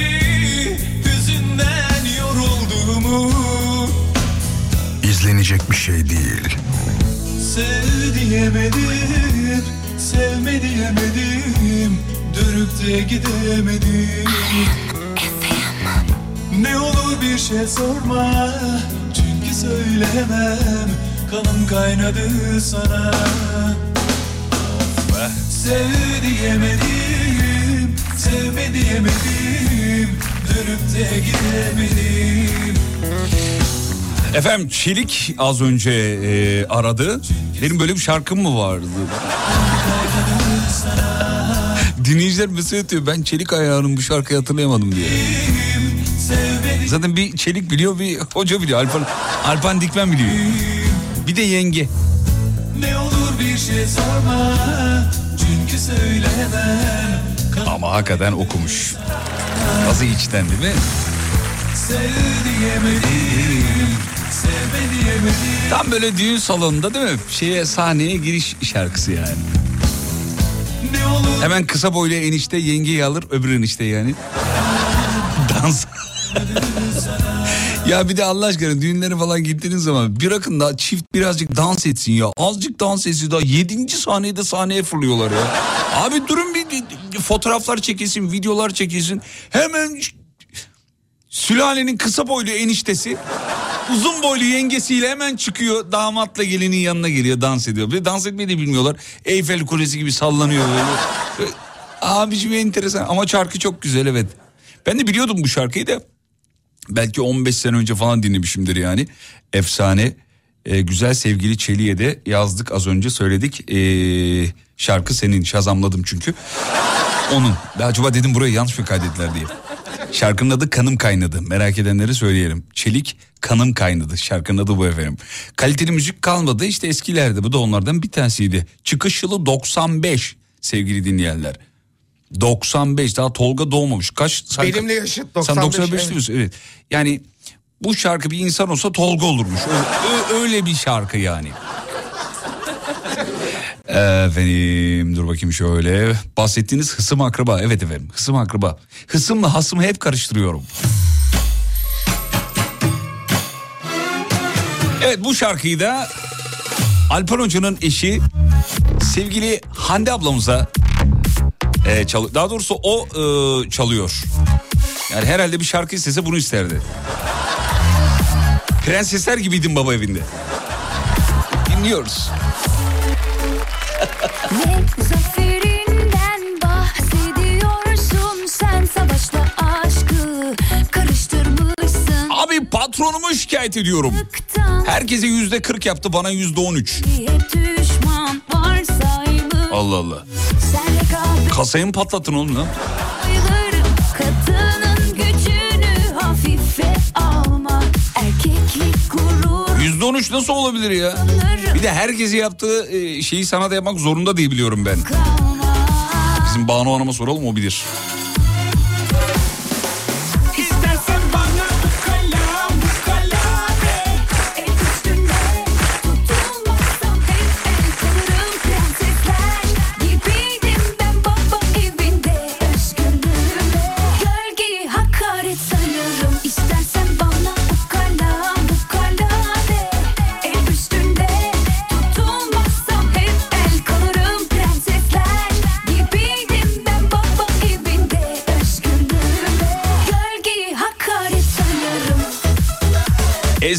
Hüzünden yorulduğumu. İzlenecek bir şey değil. Sev diyemedim Sevme diyemedim Dönüp de gidemedim. Ne olur bir şey sorma Çünkü söyleyemem Kanım kaynadı sana. Sev diyemedim Sevme diyemedim Dönüp de gidemedim. Efendim Çelik az önce e, aradı. Benim böyle bir şarkım mı vardı? Dinleyiciler mesaj atıyor. Ben Çelik ayağının bu şarkıyı hatırlayamadım diye. Zaten bir Çelik biliyor bir hoca biliyor. Alpan, Alpan Dikmen biliyor. Bir de yenge. Ne olur bir şey sorma Çünkü söyleyemem Ama hakikaten okumuş. Azı içten değil mi? Sev diyemedim Sevme diyemedim Tam böyle düğün salonunda değil mi? Şeye sahneye giriş şarkısı yani. Hemen kısa boylu enişte yengeyi alır öbür enişte yani. Dans. ya bir de Allah aşkına düğünlere falan gittiğiniz zaman bırakın da çift birazcık dans etsin ya. Azıcık dans etsin daha yedinci saniyede sahneye fırlıyorlar ya. Abi durun bir, fotoğraflar çekilsin, videolar çekilsin. Hemen sülalenin kısa boylu eniştesi uzun boylu yengesiyle hemen çıkıyor damatla gelinin yanına geliyor dans ediyor. Bir dans etmeyi de bilmiyorlar. Eyfel Kulesi gibi sallanıyor böyle. Abiciğim enteresan ama şarkı çok güzel evet. Ben de biliyordum bu şarkıyı da belki 15 sene önce falan dinlemişimdir yani. Efsane Ee, güzel sevgili Çelik'e de yazdık az önce söyledik. Ee, şarkı senin şazamladım çünkü. Onun. Acaba dedim buraya yanlış mı kaydettiler diye. Şarkının adı Kanım Kaynadı. Merak edenlere söyleyelim. Çelik Kanım Kaynadı. Şarkının adı bu efendim. Kaliteli müzik kalmadı. işte eskilerde bu da onlardan bir tanesiydi. Çıkış yılı 95 sevgili dinleyenler. 95 daha Tolga doğmamış. Kaç? Sen, Benimle yaşıt Sen 95, 95 evet. diyorsun evet. Yani bu şarkı bir insan olsa Tolga olurmuş. Öyle, öyle bir şarkı yani. Efendim dur bakayım şöyle. Bahsettiğiniz hısım akraba. Evet efendim hısım akraba. Hısımla hasımı hep karıştırıyorum. Evet bu şarkıyı da Alpan Hoca'nın eşi sevgili Hande ablamıza e, çal- daha doğrusu o e, çalıyor. Yani herhalde bir şarkı istese bunu isterdi. Prensesler gibiydin baba evinde. Dinliyoruz. Ne zaferinden bahsediyorsun sen savaşla aşkı karıştırmışsın Abi patronumu şikayet ediyorum. Herkese yüzde 40 yaptı bana yüzde 13. diye düşman varsaymış Allah Allah. Kasayı mı patlattın oğlum lan? 13 nasıl olabilir ya? Bir de herkese yaptığı e, şeyi sana da yapmak zorunda diye biliyorum ben. Bizim Banu Hanım'a soralım o bilir.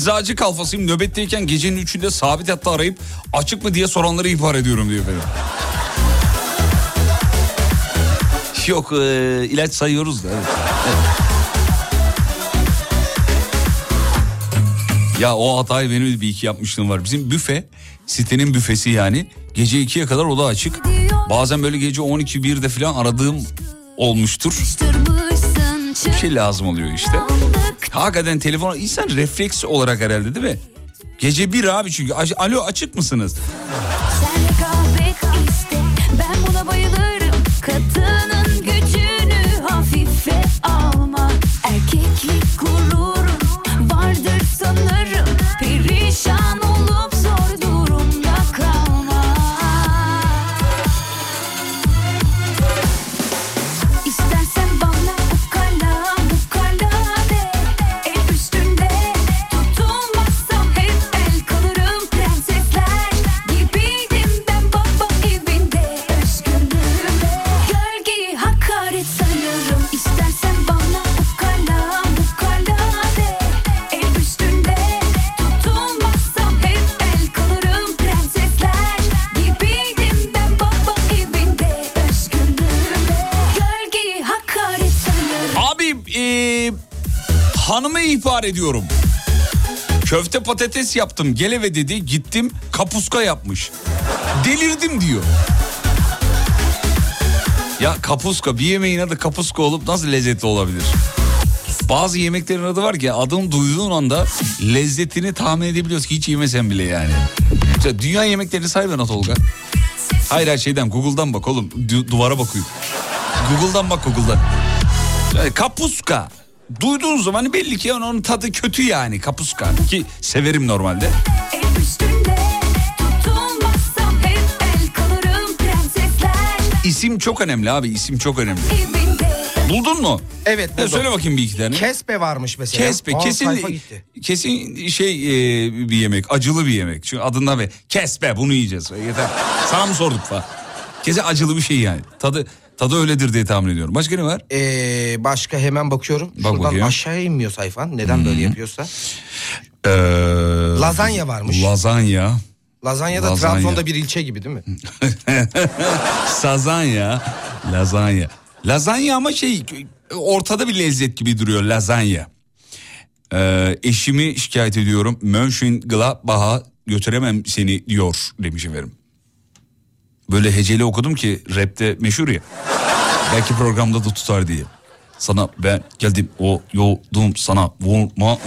Eczacı kalfasıyım nöbetteyken gecenin üçünde sabit hatta arayıp açık mı diye soranları ihbar ediyorum diyor efendim. Yok e, ilaç sayıyoruz da. Evet. Ya o hatayı benim bir iki yapmışlığım var. Bizim büfe sitenin büfesi yani gece 2'ye kadar o açık. Bazen böyle gece 12-1'de falan aradığım olmuştur. Bir şey lazım oluyor işte. Hakikaten telefon insan refleks olarak herhalde değil mi? Gece bir abi çünkü alo açık mısınız? İhbar ediyorum. Köfte patates yaptım gel eve dedi gittim kapuska yapmış. Delirdim diyor. Ya kapuska bir yemeğin adı kapuska olup nasıl lezzetli olabilir? Bazı yemeklerin adı var ki adını duyduğun anda lezzetini tahmin edebiliyorsun ki hiç yemesen bile yani. Mesela dünya yemeklerini say bana Tolga. Hayır her şeyden Google'dan bak oğlum Du- duvara bakıyor. Google'dan bak Google'dan. Yani kapuska. Duyduğun zaman belli ki onun tadı kötü yani kapuska. Ki severim normalde. İsim çok önemli abi isim çok önemli. Buldun mu? Evet Ya buldum. söyle bakayım bir iki tane. Kespe varmış mesela. Kespe Aa, kesin kesin şey e, bir yemek acılı bir yemek. Çünkü adından ve kespe bunu yiyeceğiz. Yeter. Sana mı sorduk falan. Kesin acılı bir şey yani. Tadı tadı öyledir diye tahmin ediyorum. Başka ne var? Ee, başka hemen bakıyorum. Şuradan bakayım. aşağıya inmiyor sayfan. Neden böyle yapıyorsa. Ee, Lazanya varmış. Lazanya. Lazanya da Lazanya. Trabzon'da bir ilçe gibi değil mi? Sazanya. Lazanya. Lazanya ama şey ortada bir lezzet gibi duruyor lazanya. Ee, eşimi şikayet ediyorum. Mönchengladbach'a götüremem seni diyor demiş efendim. Böyle heceli okudum ki rapte meşhur ya. Belki programda da tutar diye. Sana ben geldim o yoldum sana vurmadım.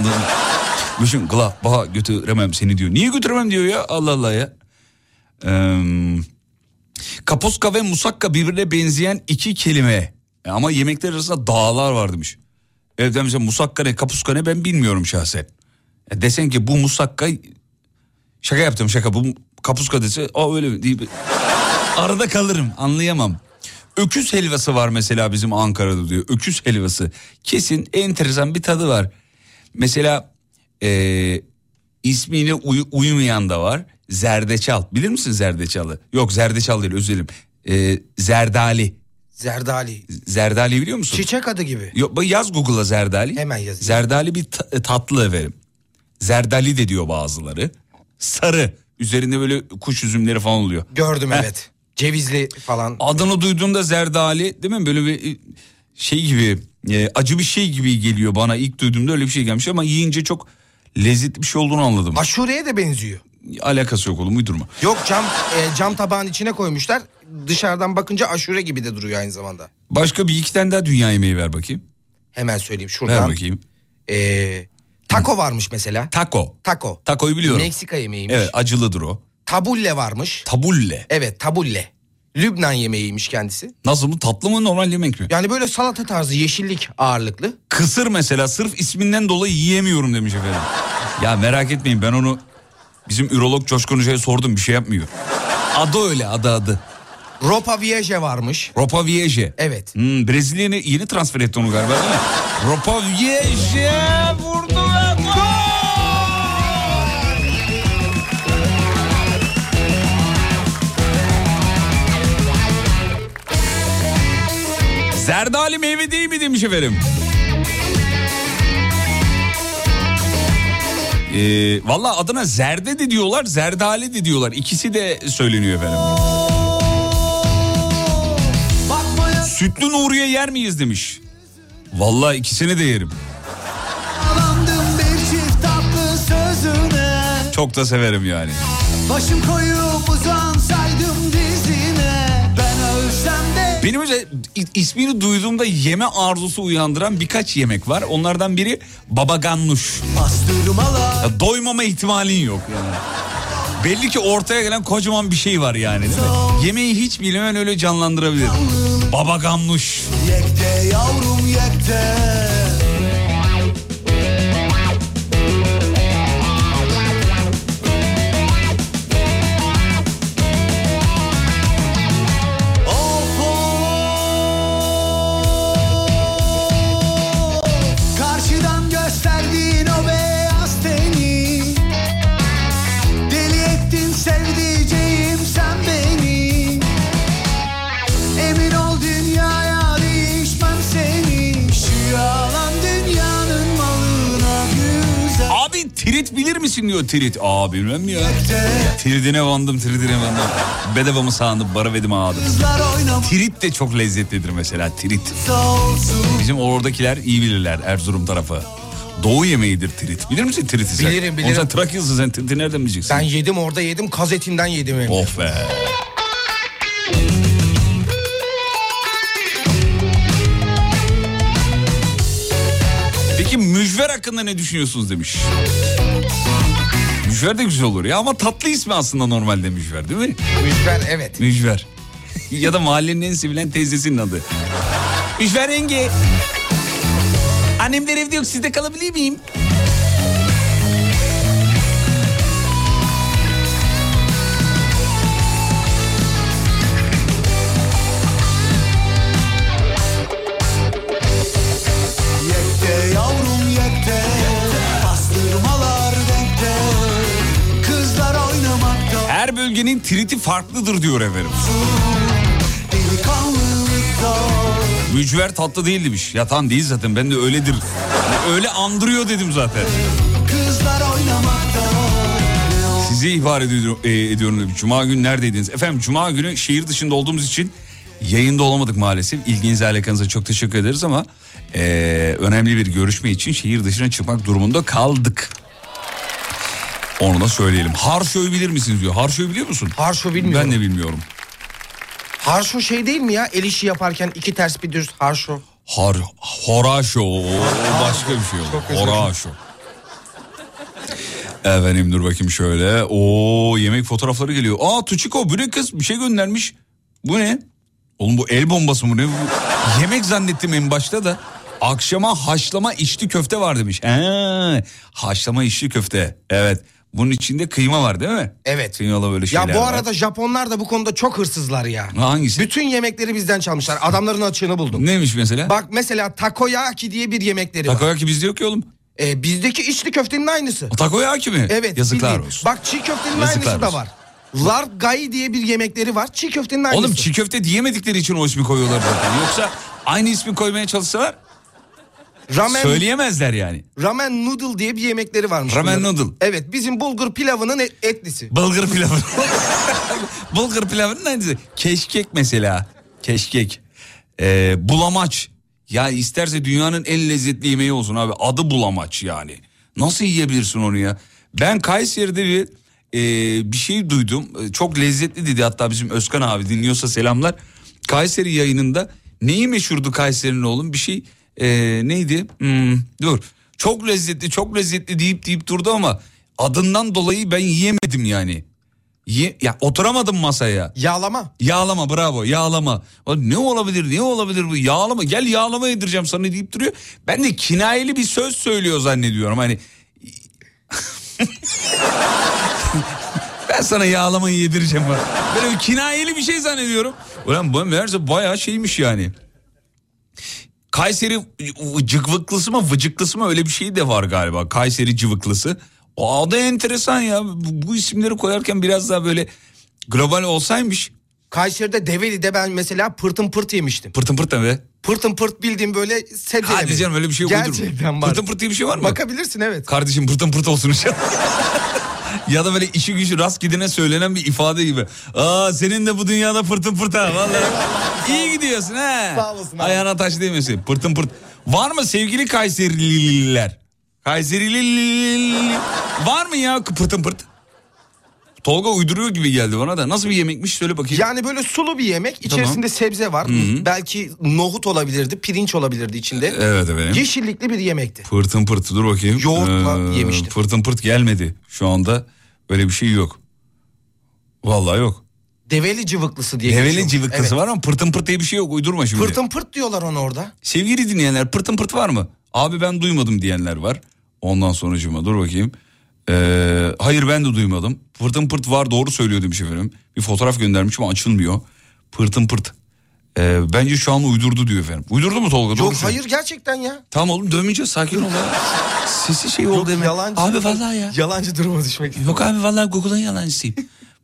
Mönchengladbach'a götüremem seni diyor. Niye götüremem diyor ya Allah Allah ya. Ee, kapuska ve musakka birbirine benzeyen iki kelime. Ama yemekler arasında dağlar var demiş. Evde mesela musakka ne kapuska ne ben bilmiyorum şahsen. Ya desen ki bu musakka şaka yaptım şaka bu kapuska dese o öyle mi?" deyip arada kalırım anlayamam. Öküz helvası var mesela bizim Ankara'da diyor. Öküz helvası. Kesin enteresan bir tadı var. Mesela e, ismine uy- uymayan da var. Zerdeçal. Bilir misin zerdeçalı? Yok zerdeçal değil özür dilerim. E, zerdali. Zerdali. Zerdali biliyor musun? Çiçek adı gibi. Yok yaz Google'a zerdali. Hemen yazayım. Zerdali bir ta- tatlı efendim. Zerdali de diyor bazıları. Sarı. Üzerinde böyle kuş üzümleri falan oluyor. Gördüm Heh. evet. Cevizli falan. Adını duyduğunda zerdali değil mi? Böyle bir e, şey gibi e, acı bir şey gibi geliyor bana. İlk duyduğumda öyle bir şey gelmiş ama yiyince çok lezzetli bir şey olduğunu anladım. Aşureye de benziyor. Alakası yok oğlum uydurma. Yok cam e, cam tabağın içine koymuşlar. Dışarıdan bakınca aşure gibi de duruyor aynı zamanda. Başka bir iki tane daha dünya yemeği ver bakayım. Hemen söyleyeyim Ver şuradan. bakayım. E, taco varmış mesela. Taco. Taco. Taco'yu biliyorum. Meksika yemeğiymiş. Evet acılıdır o. Tabulle varmış. Tabulle. Evet tabulle. Lübnan yemeğiymiş kendisi. Nasıl bu tatlı mı normal yemek mi? Yani böyle salata tarzı yeşillik ağırlıklı. Kısır mesela sırf isminden dolayı yiyemiyorum demiş efendim. ya merak etmeyin ben onu bizim ürolog Coşkun Hoca'ya sordum bir şey yapmıyor. Adı öyle adı adı. Ropa Vieje varmış. Ropa Vieje. Evet. Hmm, Brezilya'ya yeni transfer etti onu galiba değil mi? Ropa Vieje vurdu Zerdali meyve değil mi demiş efendim. Ee, Valla adına zerde de diyorlar, zerdale de diyorlar. İkisi de söyleniyor efendim. Bakmaya Sütlü Nuriye yer miyiz demiş. Valla ikisini de yerim. Çok da severim yani. Başım koyup uzansaydım Benim i- ismini duyduğumda yeme arzusu uyandıran birkaç yemek var. Onlardan biri baba Ya doymama ihtimalin yok yani. Belli ki ortaya gelen kocaman bir şey var yani değil mi? Yemeği hiç bilmemen öyle canlandırabilir. Baba ganoush. Yekte yavrum yekte misin diyor trit. Aa bilmem ya. Tridine vandım tridine vandım. Bedava mı sağındım bara vedim oynamak Trit de çok lezzetlidir mesela olsun Bizim oradakiler iyi bilirler Erzurum tarafı. Doğu yemeğidir trit. Bilir misin triti sen? Bilirim, bilirim. Oğlum sen Trakyalısın sen triti nereden bileceksin? Ben yedim orada yedim kaz etinden yedim hem. Of be. Peki mücver hakkında ne düşünüyorsunuz demiş. Mücver de güzel olur ya ama tatlı ismi aslında normalde mücver değil mi? Mücver evet. Mücver. ya da mahallenin en sevilen teyzesinin adı. Mücver yenge. Annemler evde yok sizde kalabilir miyim? Bölgenin triti farklıdır diyor efendim. Mücver tatlı değil demiş. Ya değil zaten ben de öyledir. Yani öyle andırıyor dedim zaten. Sizi ihbar ediyorum, e, ediyorum demiş. Cuma günü neredeydiniz? Efendim Cuma günü şehir dışında olduğumuz için yayında olamadık maalesef. İlginize alakanıza çok teşekkür ederiz ama e, önemli bir görüşme için şehir dışına çıkmak durumunda kaldık. Onu da söyleyelim. Harşo'yu bilir misiniz diyor. Harşo'yu biliyor musun? Harşo bilmiyorum. Ben de bilmiyorum. Harşo şey değil mi ya? El işi yaparken iki ters bir düz harşo. Har, horaşo. O o başka bir şey oldu. Horaşo. Efendim dur bakayım şöyle. Oo yemek fotoğrafları geliyor. Aa Tuçiko bu ne kız? Bir şey göndermiş. Bu ne? Oğlum bu el bombası mı ne? Yemek zannettim en başta da. Akşama haşlama içli köfte var demiş. He, haşlama içli köfte. Evet. Bunun içinde kıyma var değil mi? Evet. Kıymalı böyle şeyler Ya bu var. arada Japonlar da bu konuda çok hırsızlar ya. Hangisi? Bütün yemekleri bizden çalmışlar. Adamların açığını buldum. Neymiş mesela? Bak mesela takoyaki diye bir yemekleri var. Takoyaki bizde yok ki oğlum. Ee, bizdeki içli köftenin aynısı. Takoyaki mi? Evet. Yazıklar bildiğin. olsun. Bak çiğ köftenin Yazıklar aynısı da olsun. var. Largai diye bir yemekleri var. Çiğ köftenin aynısı. Oğlum çiğ köfte diyemedikleri için o ismi koyuyorlar zaten. Yoksa aynı ismi koymaya çalışsalar ramen, söyleyemezler yani. ramen noodle diye bir yemekleri varmış. Ramen bunların. noodle. Evet bizim bulgur pilavının et- etlisi. Bulgur pilavı. Bulgur pilavının aynısı. Keşkek mesela. Keşkek. Ee, bulamaç. Ya isterse dünyanın en lezzetli yemeği olsun abi. Adı bulamaç yani. Nasıl yiyebilirsin onu ya? Ben Kayseri'de bir e, bir şey duydum. E, Çok lezzetli dedi hatta bizim Özkan abi dinliyorsa selamlar. Kayseri yayınında neyi meşhurdu Kayseri'nin oğlum? Bir şey e, neydi? Hmm, dur. Çok lezzetli çok lezzetli deyip deyip durdu ama adından dolayı ben yiyemedim yani. Ye, ya oturamadım masaya. Yağlama. Yağlama bravo yağlama. Ne olabilir ne olabilir bu yağlama gel yağlama yedireceğim sana deyip duruyor. Ben de kinayeli bir söz söylüyor zannediyorum hani. ben sana yağlamayı yedireceğim. falan. Böyle bir kinayeli bir şey zannediyorum. Ulan bu meğerse bayağı şeymiş yani. Kayseri cıvıklısı mı vıcıklısı mı öyle bir şey de var galiba. Kayseri cıvıklısı. O adı enteresan ya. Bu, isimleri koyarken biraz daha böyle global olsaymış. Kayseri'de Develi'de ben mesela pırtın pırt yemiştim. Pırtın pırt ne be? Pırtın pırt bildiğim böyle sebze Hadi canım öyle bir şey yok. uydurma. Gerçekten var. Pırtın pırt diye bir şey var mı? Bakabilirsin evet. Kardeşim pırtın pırt olsun inşallah. ya da böyle işi gücü rast gidene söylenen bir ifade gibi. Aa senin de bu dünyada pırtın pırt ha vallahi. İyi gidiyorsun ha. Sağ olasın abi. Ayağına taş değmesin. Pırtın pırt. Var mı sevgili Kayserililer? Kayserili var mı ya pırtın pırt? Tolga uyduruyor gibi geldi bana da. Nasıl bir yemekmiş söyle bakayım. Yani böyle sulu bir yemek. içerisinde sebze var. Belki nohut olabilirdi, pirinç olabilirdi içinde. Evet efendim. Yeşillikli bir yemekti. Pırtın pırt dur bakayım. Ee, Yoğurtla yemiştim. Pırtın pırt gelmedi şu anda. Böyle bir şey yok. Vallahi yok. Develi cıvıklısı diye Develi geçiyor. cıvıklısı Evet. var ama pırtın pırt diye bir şey yok. Uydurma şimdi. Pırtın pırt diyorlar ona orada. Sevgili dinleyenler pırtın pırt var mı? Abi ben duymadım diyenler var. Ondan sonucuma dur bakayım. Ee, hayır ben de duymadım. Pırtın pırt var doğru söylüyor demiş efendim. Bir fotoğraf göndermiş ama açılmıyor. Pırtın pırt. Ee, bence şu an uydurdu diyor efendim. Uydurdu mu Tolga? Doğru Yok söylüyor. hayır gerçekten ya. Tamam oğlum dövmeyeceğiz sakin ol ya. Sesi şey oldu Yok hemen. yalancı. Abi vallahi ya. Yalancı duruma düşmek Yok abi vallahi Google'ın yalancısıyım.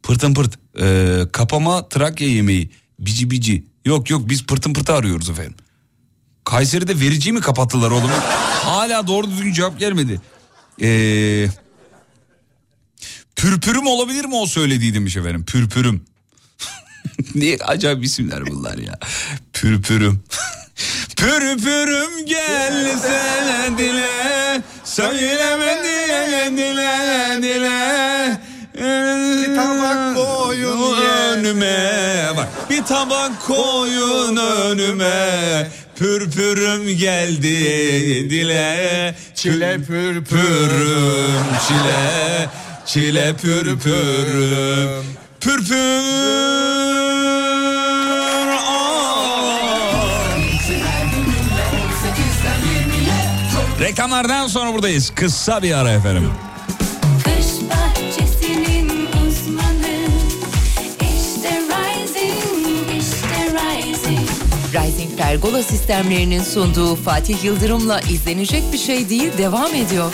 Pırtın pırt. Ee, kapama Trakya yemeği. Bici bici. Yok yok biz pırtın pırtı arıyoruz efendim. Kayseri'de verici mi kapattılar oğlum? Hala doğru düzgün cevap gelmedi. Ee, pürpürüm olabilir mi o söylediği demiş efendim. Pürpürüm. ne acayip isimler bunlar ya. Pürpürüm. Pürpürüm gelsene dile Söylemedi dile dile Bir tabak koyun önüme Bak bir tabak koyun önüme Pürpürüm geldi dile Çile. Pürpürüm çile Çile pürpürüm Pürpür Reklamlardan sonra buradayız. Kısa bir ara efendim. Rising Pergola sistemlerinin sunduğu Fatih Yıldırım'la izlenecek bir şey değil devam ediyor.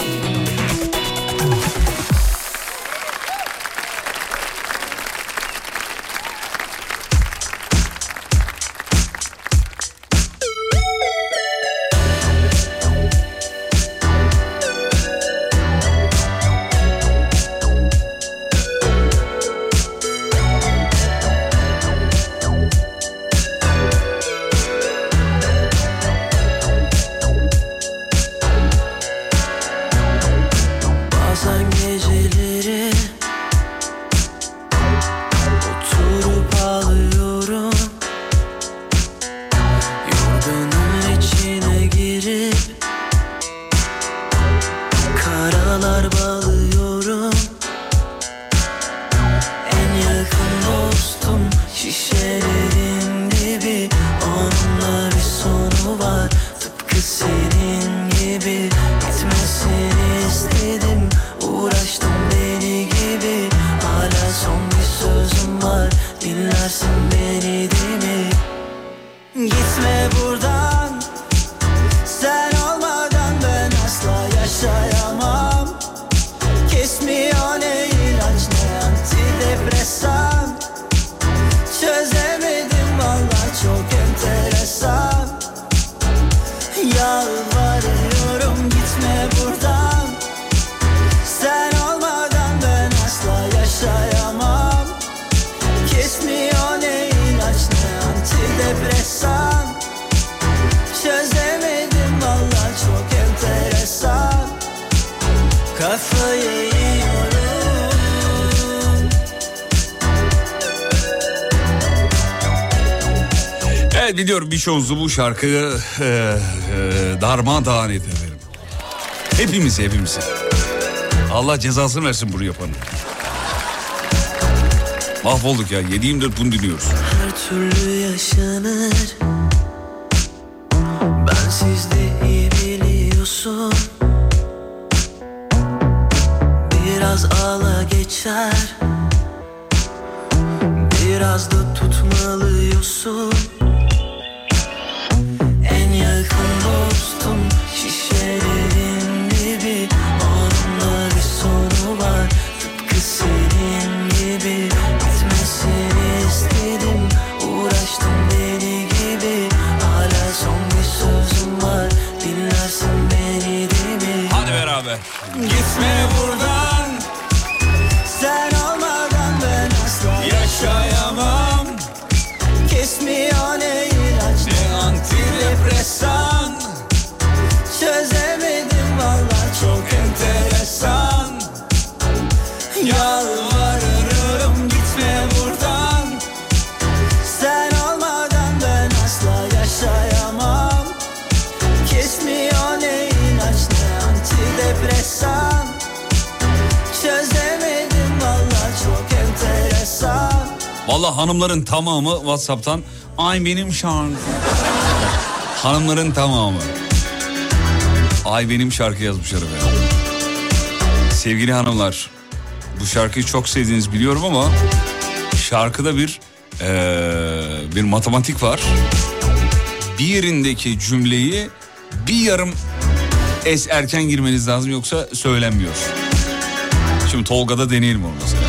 Kafayı yiyorum Evet biliyorum bir şovuzu bu şarkı e, e, darmadağın etti efendim. Hepimiz hepimiz. Allah cezasını versin bunu yapanı. Mahvolduk ya 7-24 bunu dinliyoruz. her türlü yaşanır Bensiz de Biraz ağla geçer. Biraz da tutmalıyorsun. En yakın dostum şişelerin gibi. Onunla bir sonu var. Tıpkı senin gibi. Bitmesini istedim. Uğraştım deli gibi. Hala son bir sözüm var. Dinlersin beni de mi? Hadi beraber. Gitme buradan. Valla hanımların tamamı Whatsapp'tan ay benim şarkı. hanımların tamamı. Ay benim şarkı yazmışlar efendim. Sevgili hanımlar bu şarkıyı çok sevdiğinizi biliyorum ama şarkıda bir eee, bir matematik var. Bir yerindeki cümleyi bir yarım es erken girmeniz lazım yoksa söylenmiyor. Şimdi Tolga'da deneyelim onu mesela.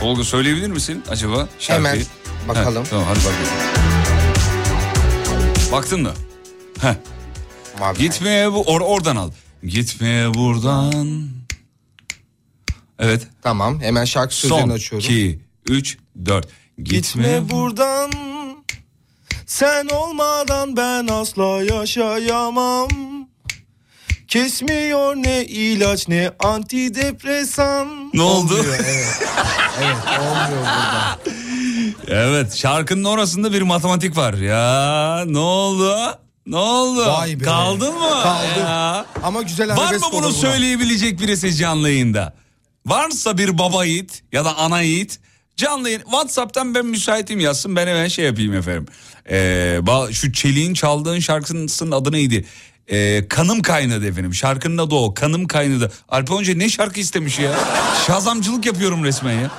Tolga söyleyebilir misin acaba şarkıyı? Hemen bakalım. Heh, tamam hadi bakalım. Baktın mı? Heh. Mavi. Gitmeye bu or oradan al. Gitmeye buradan. Evet. Tamam hemen şarkı sözlerini Son açıyorum. 2 3 4. Gitme buradan sen olmadan ben asla yaşayamam. Kesmiyor ne ilaç ne antidepresan. Ne oldu? Olmuyor, evet. evet olmuyor burada. Evet şarkının orasında bir matematik var. Ya ne oldu? Ne oldu? Vay be. Kaldın mı? Kaldım. Ya. Ama güzel Var mı bunu söyleyebilecek birisi canlı yayında? Varsa bir baba yiğit ya da ana yiğit canlı yayın Whatsapp'tan ben müsaitim yazsın ben hemen şey yapayım efendim. Ee, şu Çelik'in çaldığın şarkısının adı neydi? Ee, kanım kaynadı efendim. Şarkının adı o. Kanım kaynadı. Alp Önce ne şarkı istemiş ya? Şazamcılık yapıyorum resmen ya.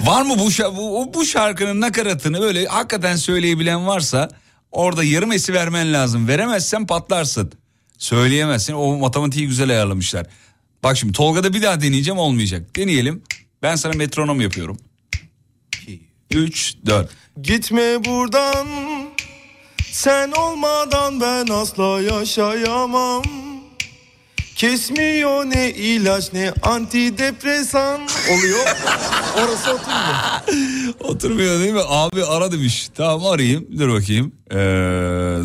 Var mı bu, bu, bu şarkının nakaratını böyle hakikaten söyleyebilen varsa orada yarım esi vermen lazım. Veremezsen patlarsın. Söyleyemezsin. O matematiği güzel ayarlamışlar. Bak şimdi Tolga'da bir daha deneyeceğim olmayacak. Deneyelim. Ben sana metronom yapıyorum. 3, 4. Gitme buradan sen olmadan ben asla yaşayamam. Kesmiyor ne ilaç ne antidepresan oluyor. Orası oturmuyor. Oturmuyor değil mi? Abi ara demiş. Tamam arayayım. Dur bakayım. Ee,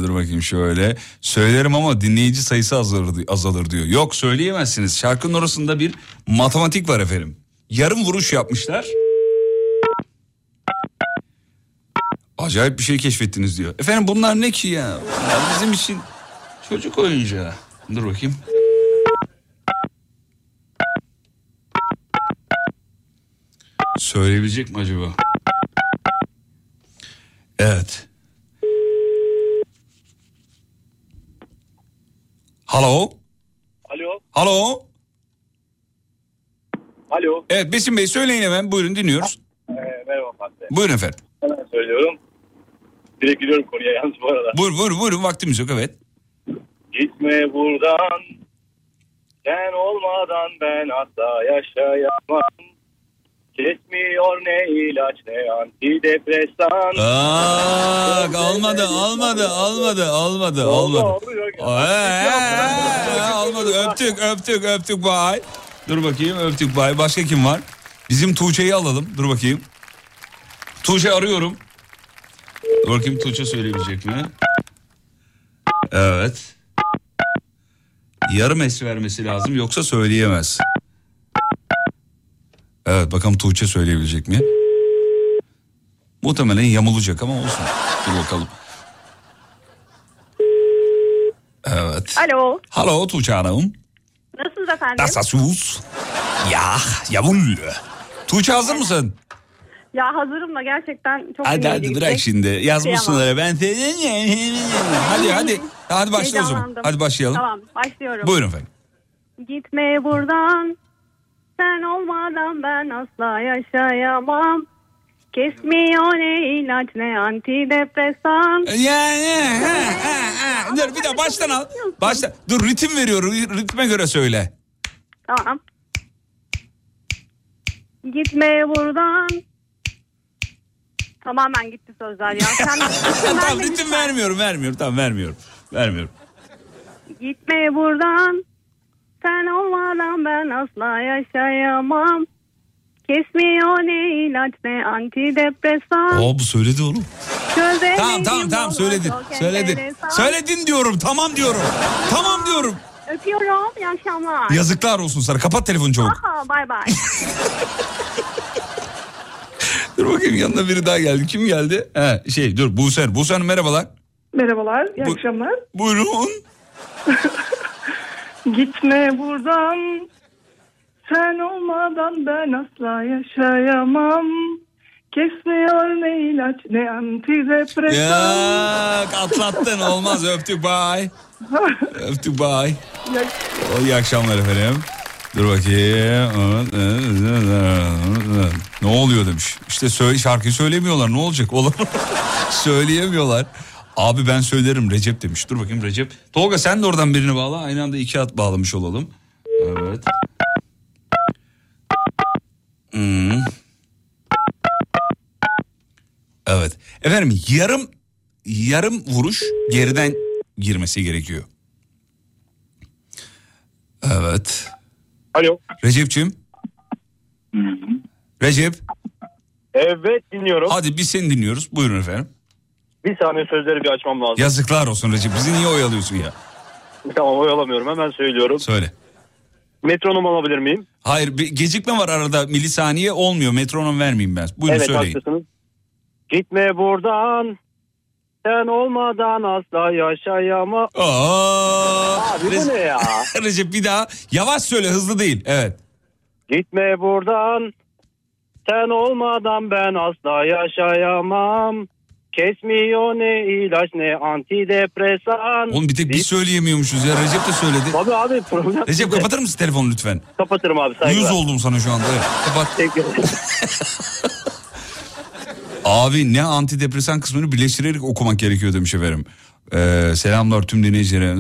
dur bakayım şöyle. Söylerim ama dinleyici sayısı azalır, azalır diyor. Yok söyleyemezsiniz. Şarkının orasında bir matematik var efendim. Yarım vuruş yapmışlar. Acayip bir şey keşfettiniz diyor. Efendim bunlar ne ki ya? Bunlar bizim için çocuk oyuncağı. Dur bakayım. Söyleyebilecek mi acaba? Evet. Halo? Alo. Halo? Alo. Evet Besim Bey söyleyin hemen buyurun dinliyoruz. Ee, merhaba Fatih. Buyurun efendim. Hemen söylüyorum. Direkt giriyorum konuya yalnız bu arada. Buyurun buyurun buyurun vaktimiz yok evet. Gitme buradan. Sen olmadan ben asla yaşayamam. Kesmiyor ne ilaç ne antidepresan. Aa, olmadı olmadı olmadı olmadı olmadı. Oldu, yok ya. Ee, olmadı öptük öptük öptük bay. Dur bakayım öptük bay. Başka kim var? Bizim Tuğçe'yi alalım. Dur bakayım. Tuğçe arıyorum. Bakayım Tuğçe söyleyebilecek mi? Evet. Yarım es vermesi lazım yoksa söyleyemez. Evet bakalım Tuğçe söyleyebilecek mi? Muhtemelen yamulacak ama olsun. Dur bakalım. Evet. Alo. Hallo Tuğçe Hanım. Nasılsınız efendim? Nasılsınız? Ya yavul. Tuğçe hazır mısın? Ya hazırım da gerçekten çok Hadi hadi bırak şimdi. Yazmışsın öyle ben. Hadi hadi. Hadi başla o zaman. Heyecanlandım. Hadi başlayalım. Tamam başlıyorum. Buyurun efendim. Gitme buradan. Sen olmadan ben asla yaşayamam. Kesmiyor ne ilaç ne antidepresan. Ya, ya, ha, ha, ha. Dur bir daha baştan al. Başla. Dur ritim veriyorum. Ritme göre söyle. Tamam. Gitme buradan. Tamamen gitti sözler ya. Sen tamam ritim vermiyorum vermiyorum. Tamam vermiyorum. Vermiyorum. Gitme buradan. Sen olmadan ben asla yaşayamam. Kesmiyor ne ilaç ne antidepresan. Oo bu söyledi oğlum. Gözlerim Tamam tamam tamam söyledin. Söyledin. Söyledin diyorum. Tamam diyorum. Tamam diyorum. Öpüyorum. İyi akşamlar. Yazıklar olsun sana. Kapat telefonu çabuk. Aha bay bay. Dur bakayım yanına biri daha geldi. Kim geldi? He, şey dur Buse. Buse Hanım merhabalar. Merhabalar, iyi Bu- akşamlar. Buyurun. Gitme buradan. Sen olmadan ben asla yaşayamam. Kesmiyor ne ilaç ne antidepresan. Ya atlattın olmaz öptük bay. öptük bay. O iyi akşamlar efendim. Dur bakayım. Ne oluyor demiş. İşte söyle, şarkıyı söylemiyorlar ne olacak olur. Söyleyemiyorlar. Abi ben söylerim Recep demiş. Dur bakayım Recep. Tolga sen de oradan birini bağla. Aynı anda iki at bağlamış olalım. Evet. Hmm. Evet. Efendim yarım yarım vuruş geriden girmesi gerekiyor. Evet. Alo. Recep'ciğim. Recep. Evet dinliyorum. Hadi biz seni dinliyoruz. Buyurun efendim. Bir saniye sözleri bir açmam lazım. Yazıklar olsun Recep. Bizi niye oyalıyorsun ya? Tamam oyalamıyorum hemen söylüyorum. Söyle. Metronom alabilir miyim? Hayır bir gecikme var arada milisaniye olmuyor. Metronom vermeyeyim ben. Buyurun evet söyleyin. haklısınız. Gitme buradan. Sen olmadan asla yaşayamam. Aa, Abi bu ne ya? Recep bir daha yavaş söyle hızlı değil. Evet. Gitme buradan. Sen olmadan ben asla yaşayamam. Kesmiyor ne ilaç ne antidepresan. Oğlum bir tek biz söyleyemiyormuşuz ya. Recep de söyledi. Abi abi problem Recep kapatır mısın telefonu lütfen? Kapatırım abi saygılar. Yüz oldum sana şu anda. Evet, kapat. Teşekkür ederim. Abi ne antidepresan kısmını birleştirerek okumak gerekiyor demiş efendim. Ee, selamlar tüm dinleyicilere.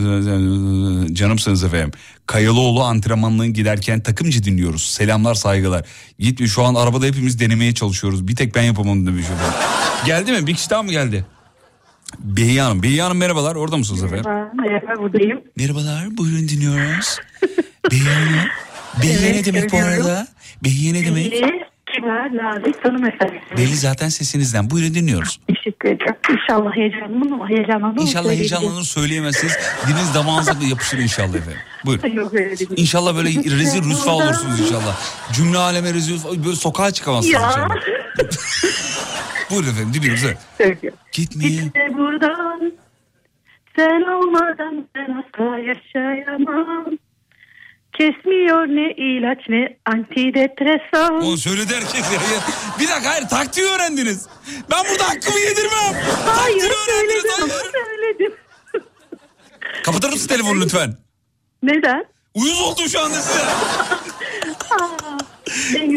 Canımsınız efendim. Kayalıoğlu antrenmanlığın giderken takımcı dinliyoruz. Selamlar saygılar. Git şu an arabada hepimiz denemeye çalışıyoruz. Bir tek ben yapamadım demiş efendim. Geldi mi? Bir kişi daha mı geldi? Behiye Hanım. Behiye Hanım merhabalar. Orada mısınız efendim? Merhaba buradayım. Merhabalar. Buyurun dinliyoruz. Behiye Hanım. Behiye ne Evet, demek bu arada? Behiye ne demek? Kibar, nazik, hanımefendi. Belli zaten sesinizden. Buyurun dinliyoruz. Teşekkür ederim. İnşallah heyecanlandım ama heyecanlandım. İnşallah heyecanlanır söyleyemezsiniz. Diliniz damağınıza yapışır inşallah efendim. Buyurun. Yok öyle değil. İnşallah böyle rezil rüsva olursunuz inşallah. Cümle aleme rezil böyle sokağa çıkamazsınız Ya. inşallah. Buyurun efendim dinliyoruz. Söylüyorum. Gitmeyin. Gitme buradan. Sen olmadan ben asla yaşayamam. Kesmiyor ne ilaç ne antidepresan. Onu söyledi ya. ya. Bir dakika hayır taktiği öğrendiniz. Ben burada hakkımı yedirmem. Hayır Taktiği söyledim Hayır. söyledim. Kapatır mısın telefonu lütfen? Neden? Uyuz oldum şu anda size.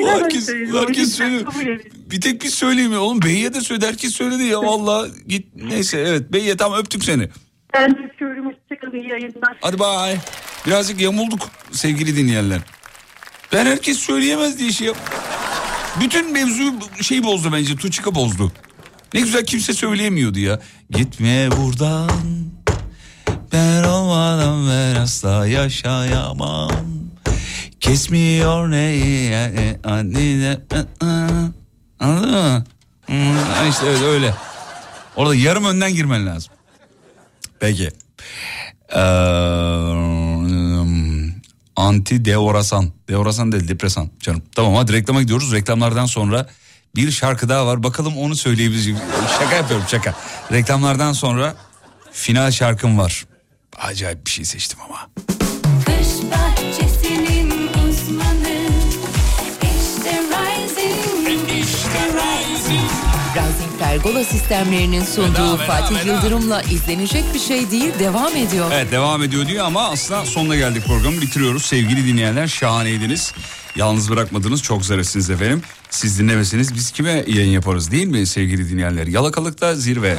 Herkes. O herkes söylüyor. Bir tek biz söyleyemiyor. Oğlum Beyye de söyledi. Herkes söyledi ya. Valla git. Neyse evet. Beyye tamam öptük seni. Ben öpüyorum. Hoşçakalın. Yayınlar. Hadi bay. Birazcık yamulduk sevgili dinleyenler. Ben herkes söyleyemez diye şey yap. Bütün mevzuyu şey bozdu bence. Tuçika bozdu. Ne güzel kimse söyleyemiyordu ya. Gitme buradan. Ben olmadan ben asla yaşayamam. Kesmiyor neyi yani annene. Anladın mı? İşte öyle öyle. Orada yarım önden girmen lazım. Peki. Ee, anti deorasan. Deorasan değil depresan canım. Tamam hadi reklama gidiyoruz. Reklamlardan sonra bir şarkı daha var. Bakalım onu söyleyebilecek. Şaka yapıyorum şaka. Reklamlardan sonra final şarkım var. Acayip bir şey seçtim ama. Kış bahçesinin uzmanı İşte Rising İşte Rising Rising Pergola sistemlerinin sunduğu Veda, Fatih veda. Yıldırım'la izlenecek bir şey değil devam ediyor. Evet devam ediyor diyor ama aslında sonuna geldik programı bitiriyoruz. Sevgili dinleyenler şahaneydiniz. Yalnız bırakmadınız çok zarifsiniz efendim. Siz dinlemeseniz biz kime yayın yaparız değil mi sevgili dinleyenler? Yalakalıkta zirve.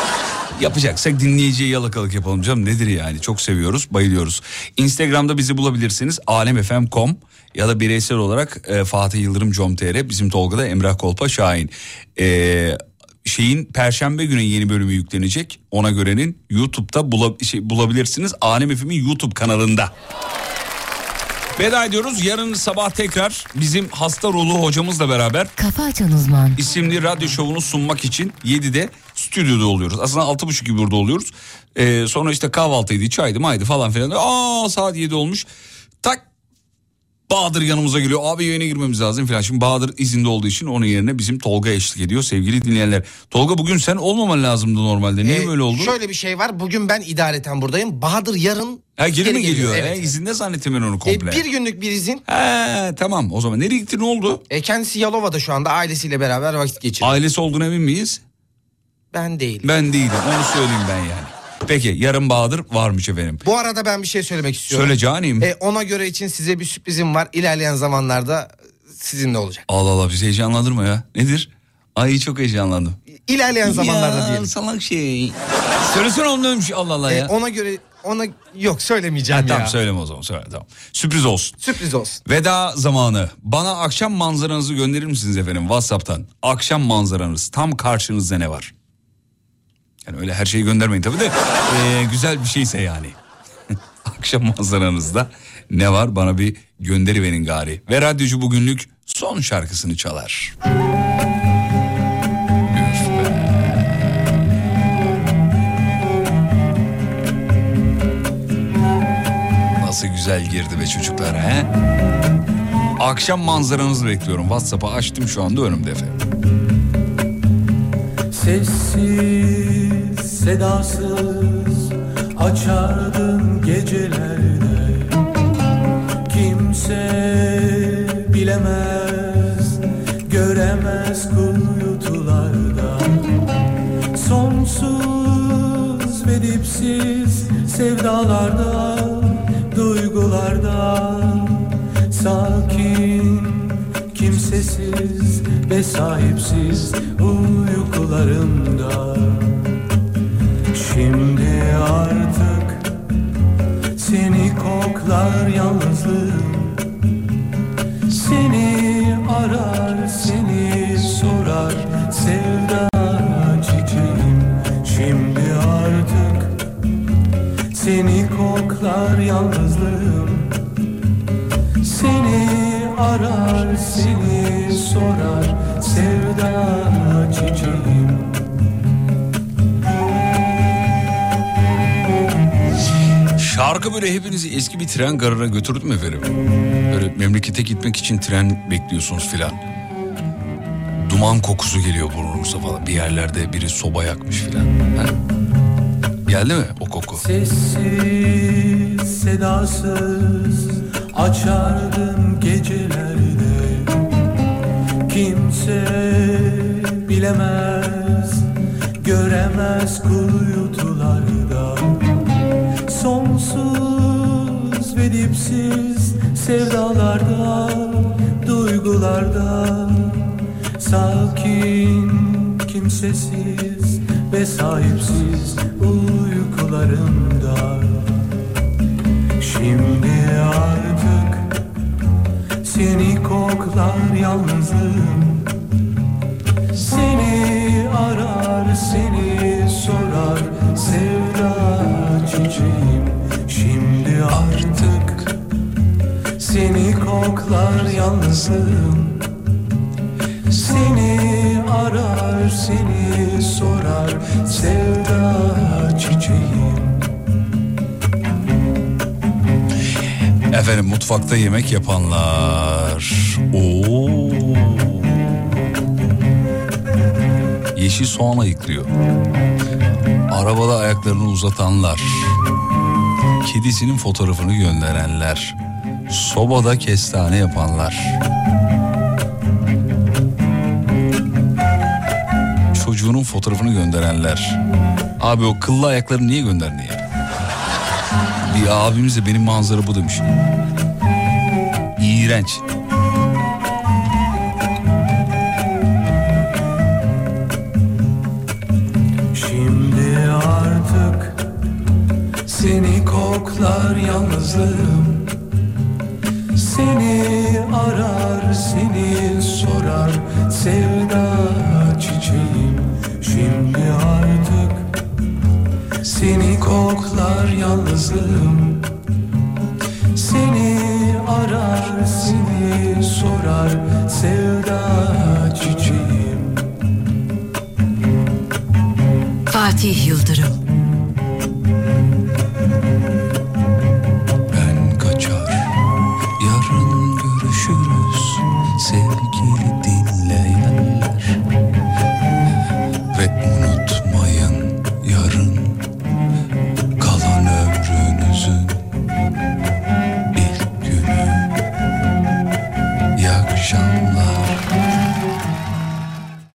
Yapacaksak dinleyiciye yalakalık yapalım canım nedir yani çok seviyoruz bayılıyoruz. Instagram'da bizi bulabilirsiniz alemfm.com ya da bireysel olarak e, Fatih Yıldırım com.tr bizim Tolga'da Emrah Kolpa Şahin. E, şeyin perşembe günü yeni bölümü yüklenecek ona görenin YouTube'da bula- şey, bulabilirsiniz Alem FM'in YouTube kanalında. Veda ediyoruz. Yarın sabah tekrar bizim hasta ruhlu hocamızla beraber Kafa açan uzman. isimli radyo şovunu sunmak için 7'de stüdyoda oluyoruz. Aslında 6.30 gibi burada oluyoruz. Ee, sonra işte kahvaltıydı, çaydı, maydı falan filan. Aa saat 7 olmuş. Bahadır yanımıza geliyor. Abi yayına girmemiz lazım falan. Şimdi Bahadır izinde olduğu için onun yerine bizim Tolga eşlik ediyor sevgili dinleyenler. Tolga bugün sen olmaman lazımdı normalde. Niye Ee, böyle oldu? Şöyle bir şey var. Bugün ben idareten buradayım. Bahadır yarın Ha, geri, mi geliyor? Evet. He, izinde zannettim ben onu Ee, komple. bir günlük bir izin. He, tamam o zaman nereye gitti ne oldu? E, kendisi Yalova'da şu anda ailesiyle beraber vakit geçiriyor. Ailesi olduğuna emin miyiz? Ben değilim. Ben değilim onu söyleyeyim ben yani. Peki yarın Bahadır varmış efendim. Bu arada ben bir şey söylemek istiyorum. Söyle canim. E, ona göre için size bir sürprizim var. İlerleyen zamanlarda sizinle olacak. Allah Allah bizi heyecanlandırma ya. Nedir? Ay çok heyecanlandım. İlerleyen zamanlarda ya, diyelim. salak şey. Söylesene onun ölmüş Allah Allah E, ya. ona göre ona yok söylemeyeceğim Ha, ya. tamam söyleme o zaman söyle tamam. Sürpriz olsun. Sürpriz olsun. Veda zamanı. Bana akşam manzaranızı gönderir misiniz efendim WhatsApp'tan? Akşam manzaranız. Tam karşınızda ne var? Yani öyle her şeyi göndermeyin tabii de. Ee, güzel bir şeyse yani. akşam manzaranızda ne var? Bana bir gönderi verin gari. Ve radyocu bugünlük son şarkısını çalar. Nasıl güzel girdi be çocuklar he? Akşam manzaranızı bekliyorum. WhatsApp'ı açtım şu anda önümde efendim. Sessiz, sedasız açardın gecelerde. Kimse bilemez, göremez kuyutularda. Sonsuz ve dipsiz sevdalarda, duygularda. Sakin, kimsesiz ve sahipsiz uykularımda Şimdi artık seni koklar yalnızlığım. Seni arar, seni sorar sevda çiçeğim. Şimdi artık seni koklar yalnızlığım. Seni arar, seni sorar sevda Şarkı böyle hepinizi eski bir tren garına götürdü mü efendim? Böyle memlekete gitmek için tren bekliyorsunuz filan. Duman kokusu geliyor burnunuza falan. Bir yerlerde biri soba yakmış filan. Geldi mi o koku? Sessiz, sedasız açardın gecelerde Kimse bilemez, göremez Sonsuz ve dipsiz sevdalarda, duygularda Sakin, kimsesiz ve sahipsiz uykularımda Şimdi artık seni koklar yalnızlığım Seni arar, seni sorar sevda çiçeğim. Şimdi artık seni koklar yalnızlığım Seni arar, seni sorar sevda çiçeğim Efendim mutfakta yemek yapanlar. Oo. Yeşil soğan ayıklıyor. Arabada ayaklarını uzatanlar. Kedisinin fotoğrafını gönderenler. Sobada kestane yapanlar. Çocuğunun fotoğrafını gönderenler. Abi o kıllı ayakları niye gönderdin ya? Bir abimiz de benim manzara bu demiş. İğrenç. Seni koklar yalnızlığım. Seni arar, seni sorar. Sevda çiçeğim Şimdi artık seni koklar yalnızlığım. Seni arar, seni sorar. Sevda çiçeğim. Fatih Yıldırım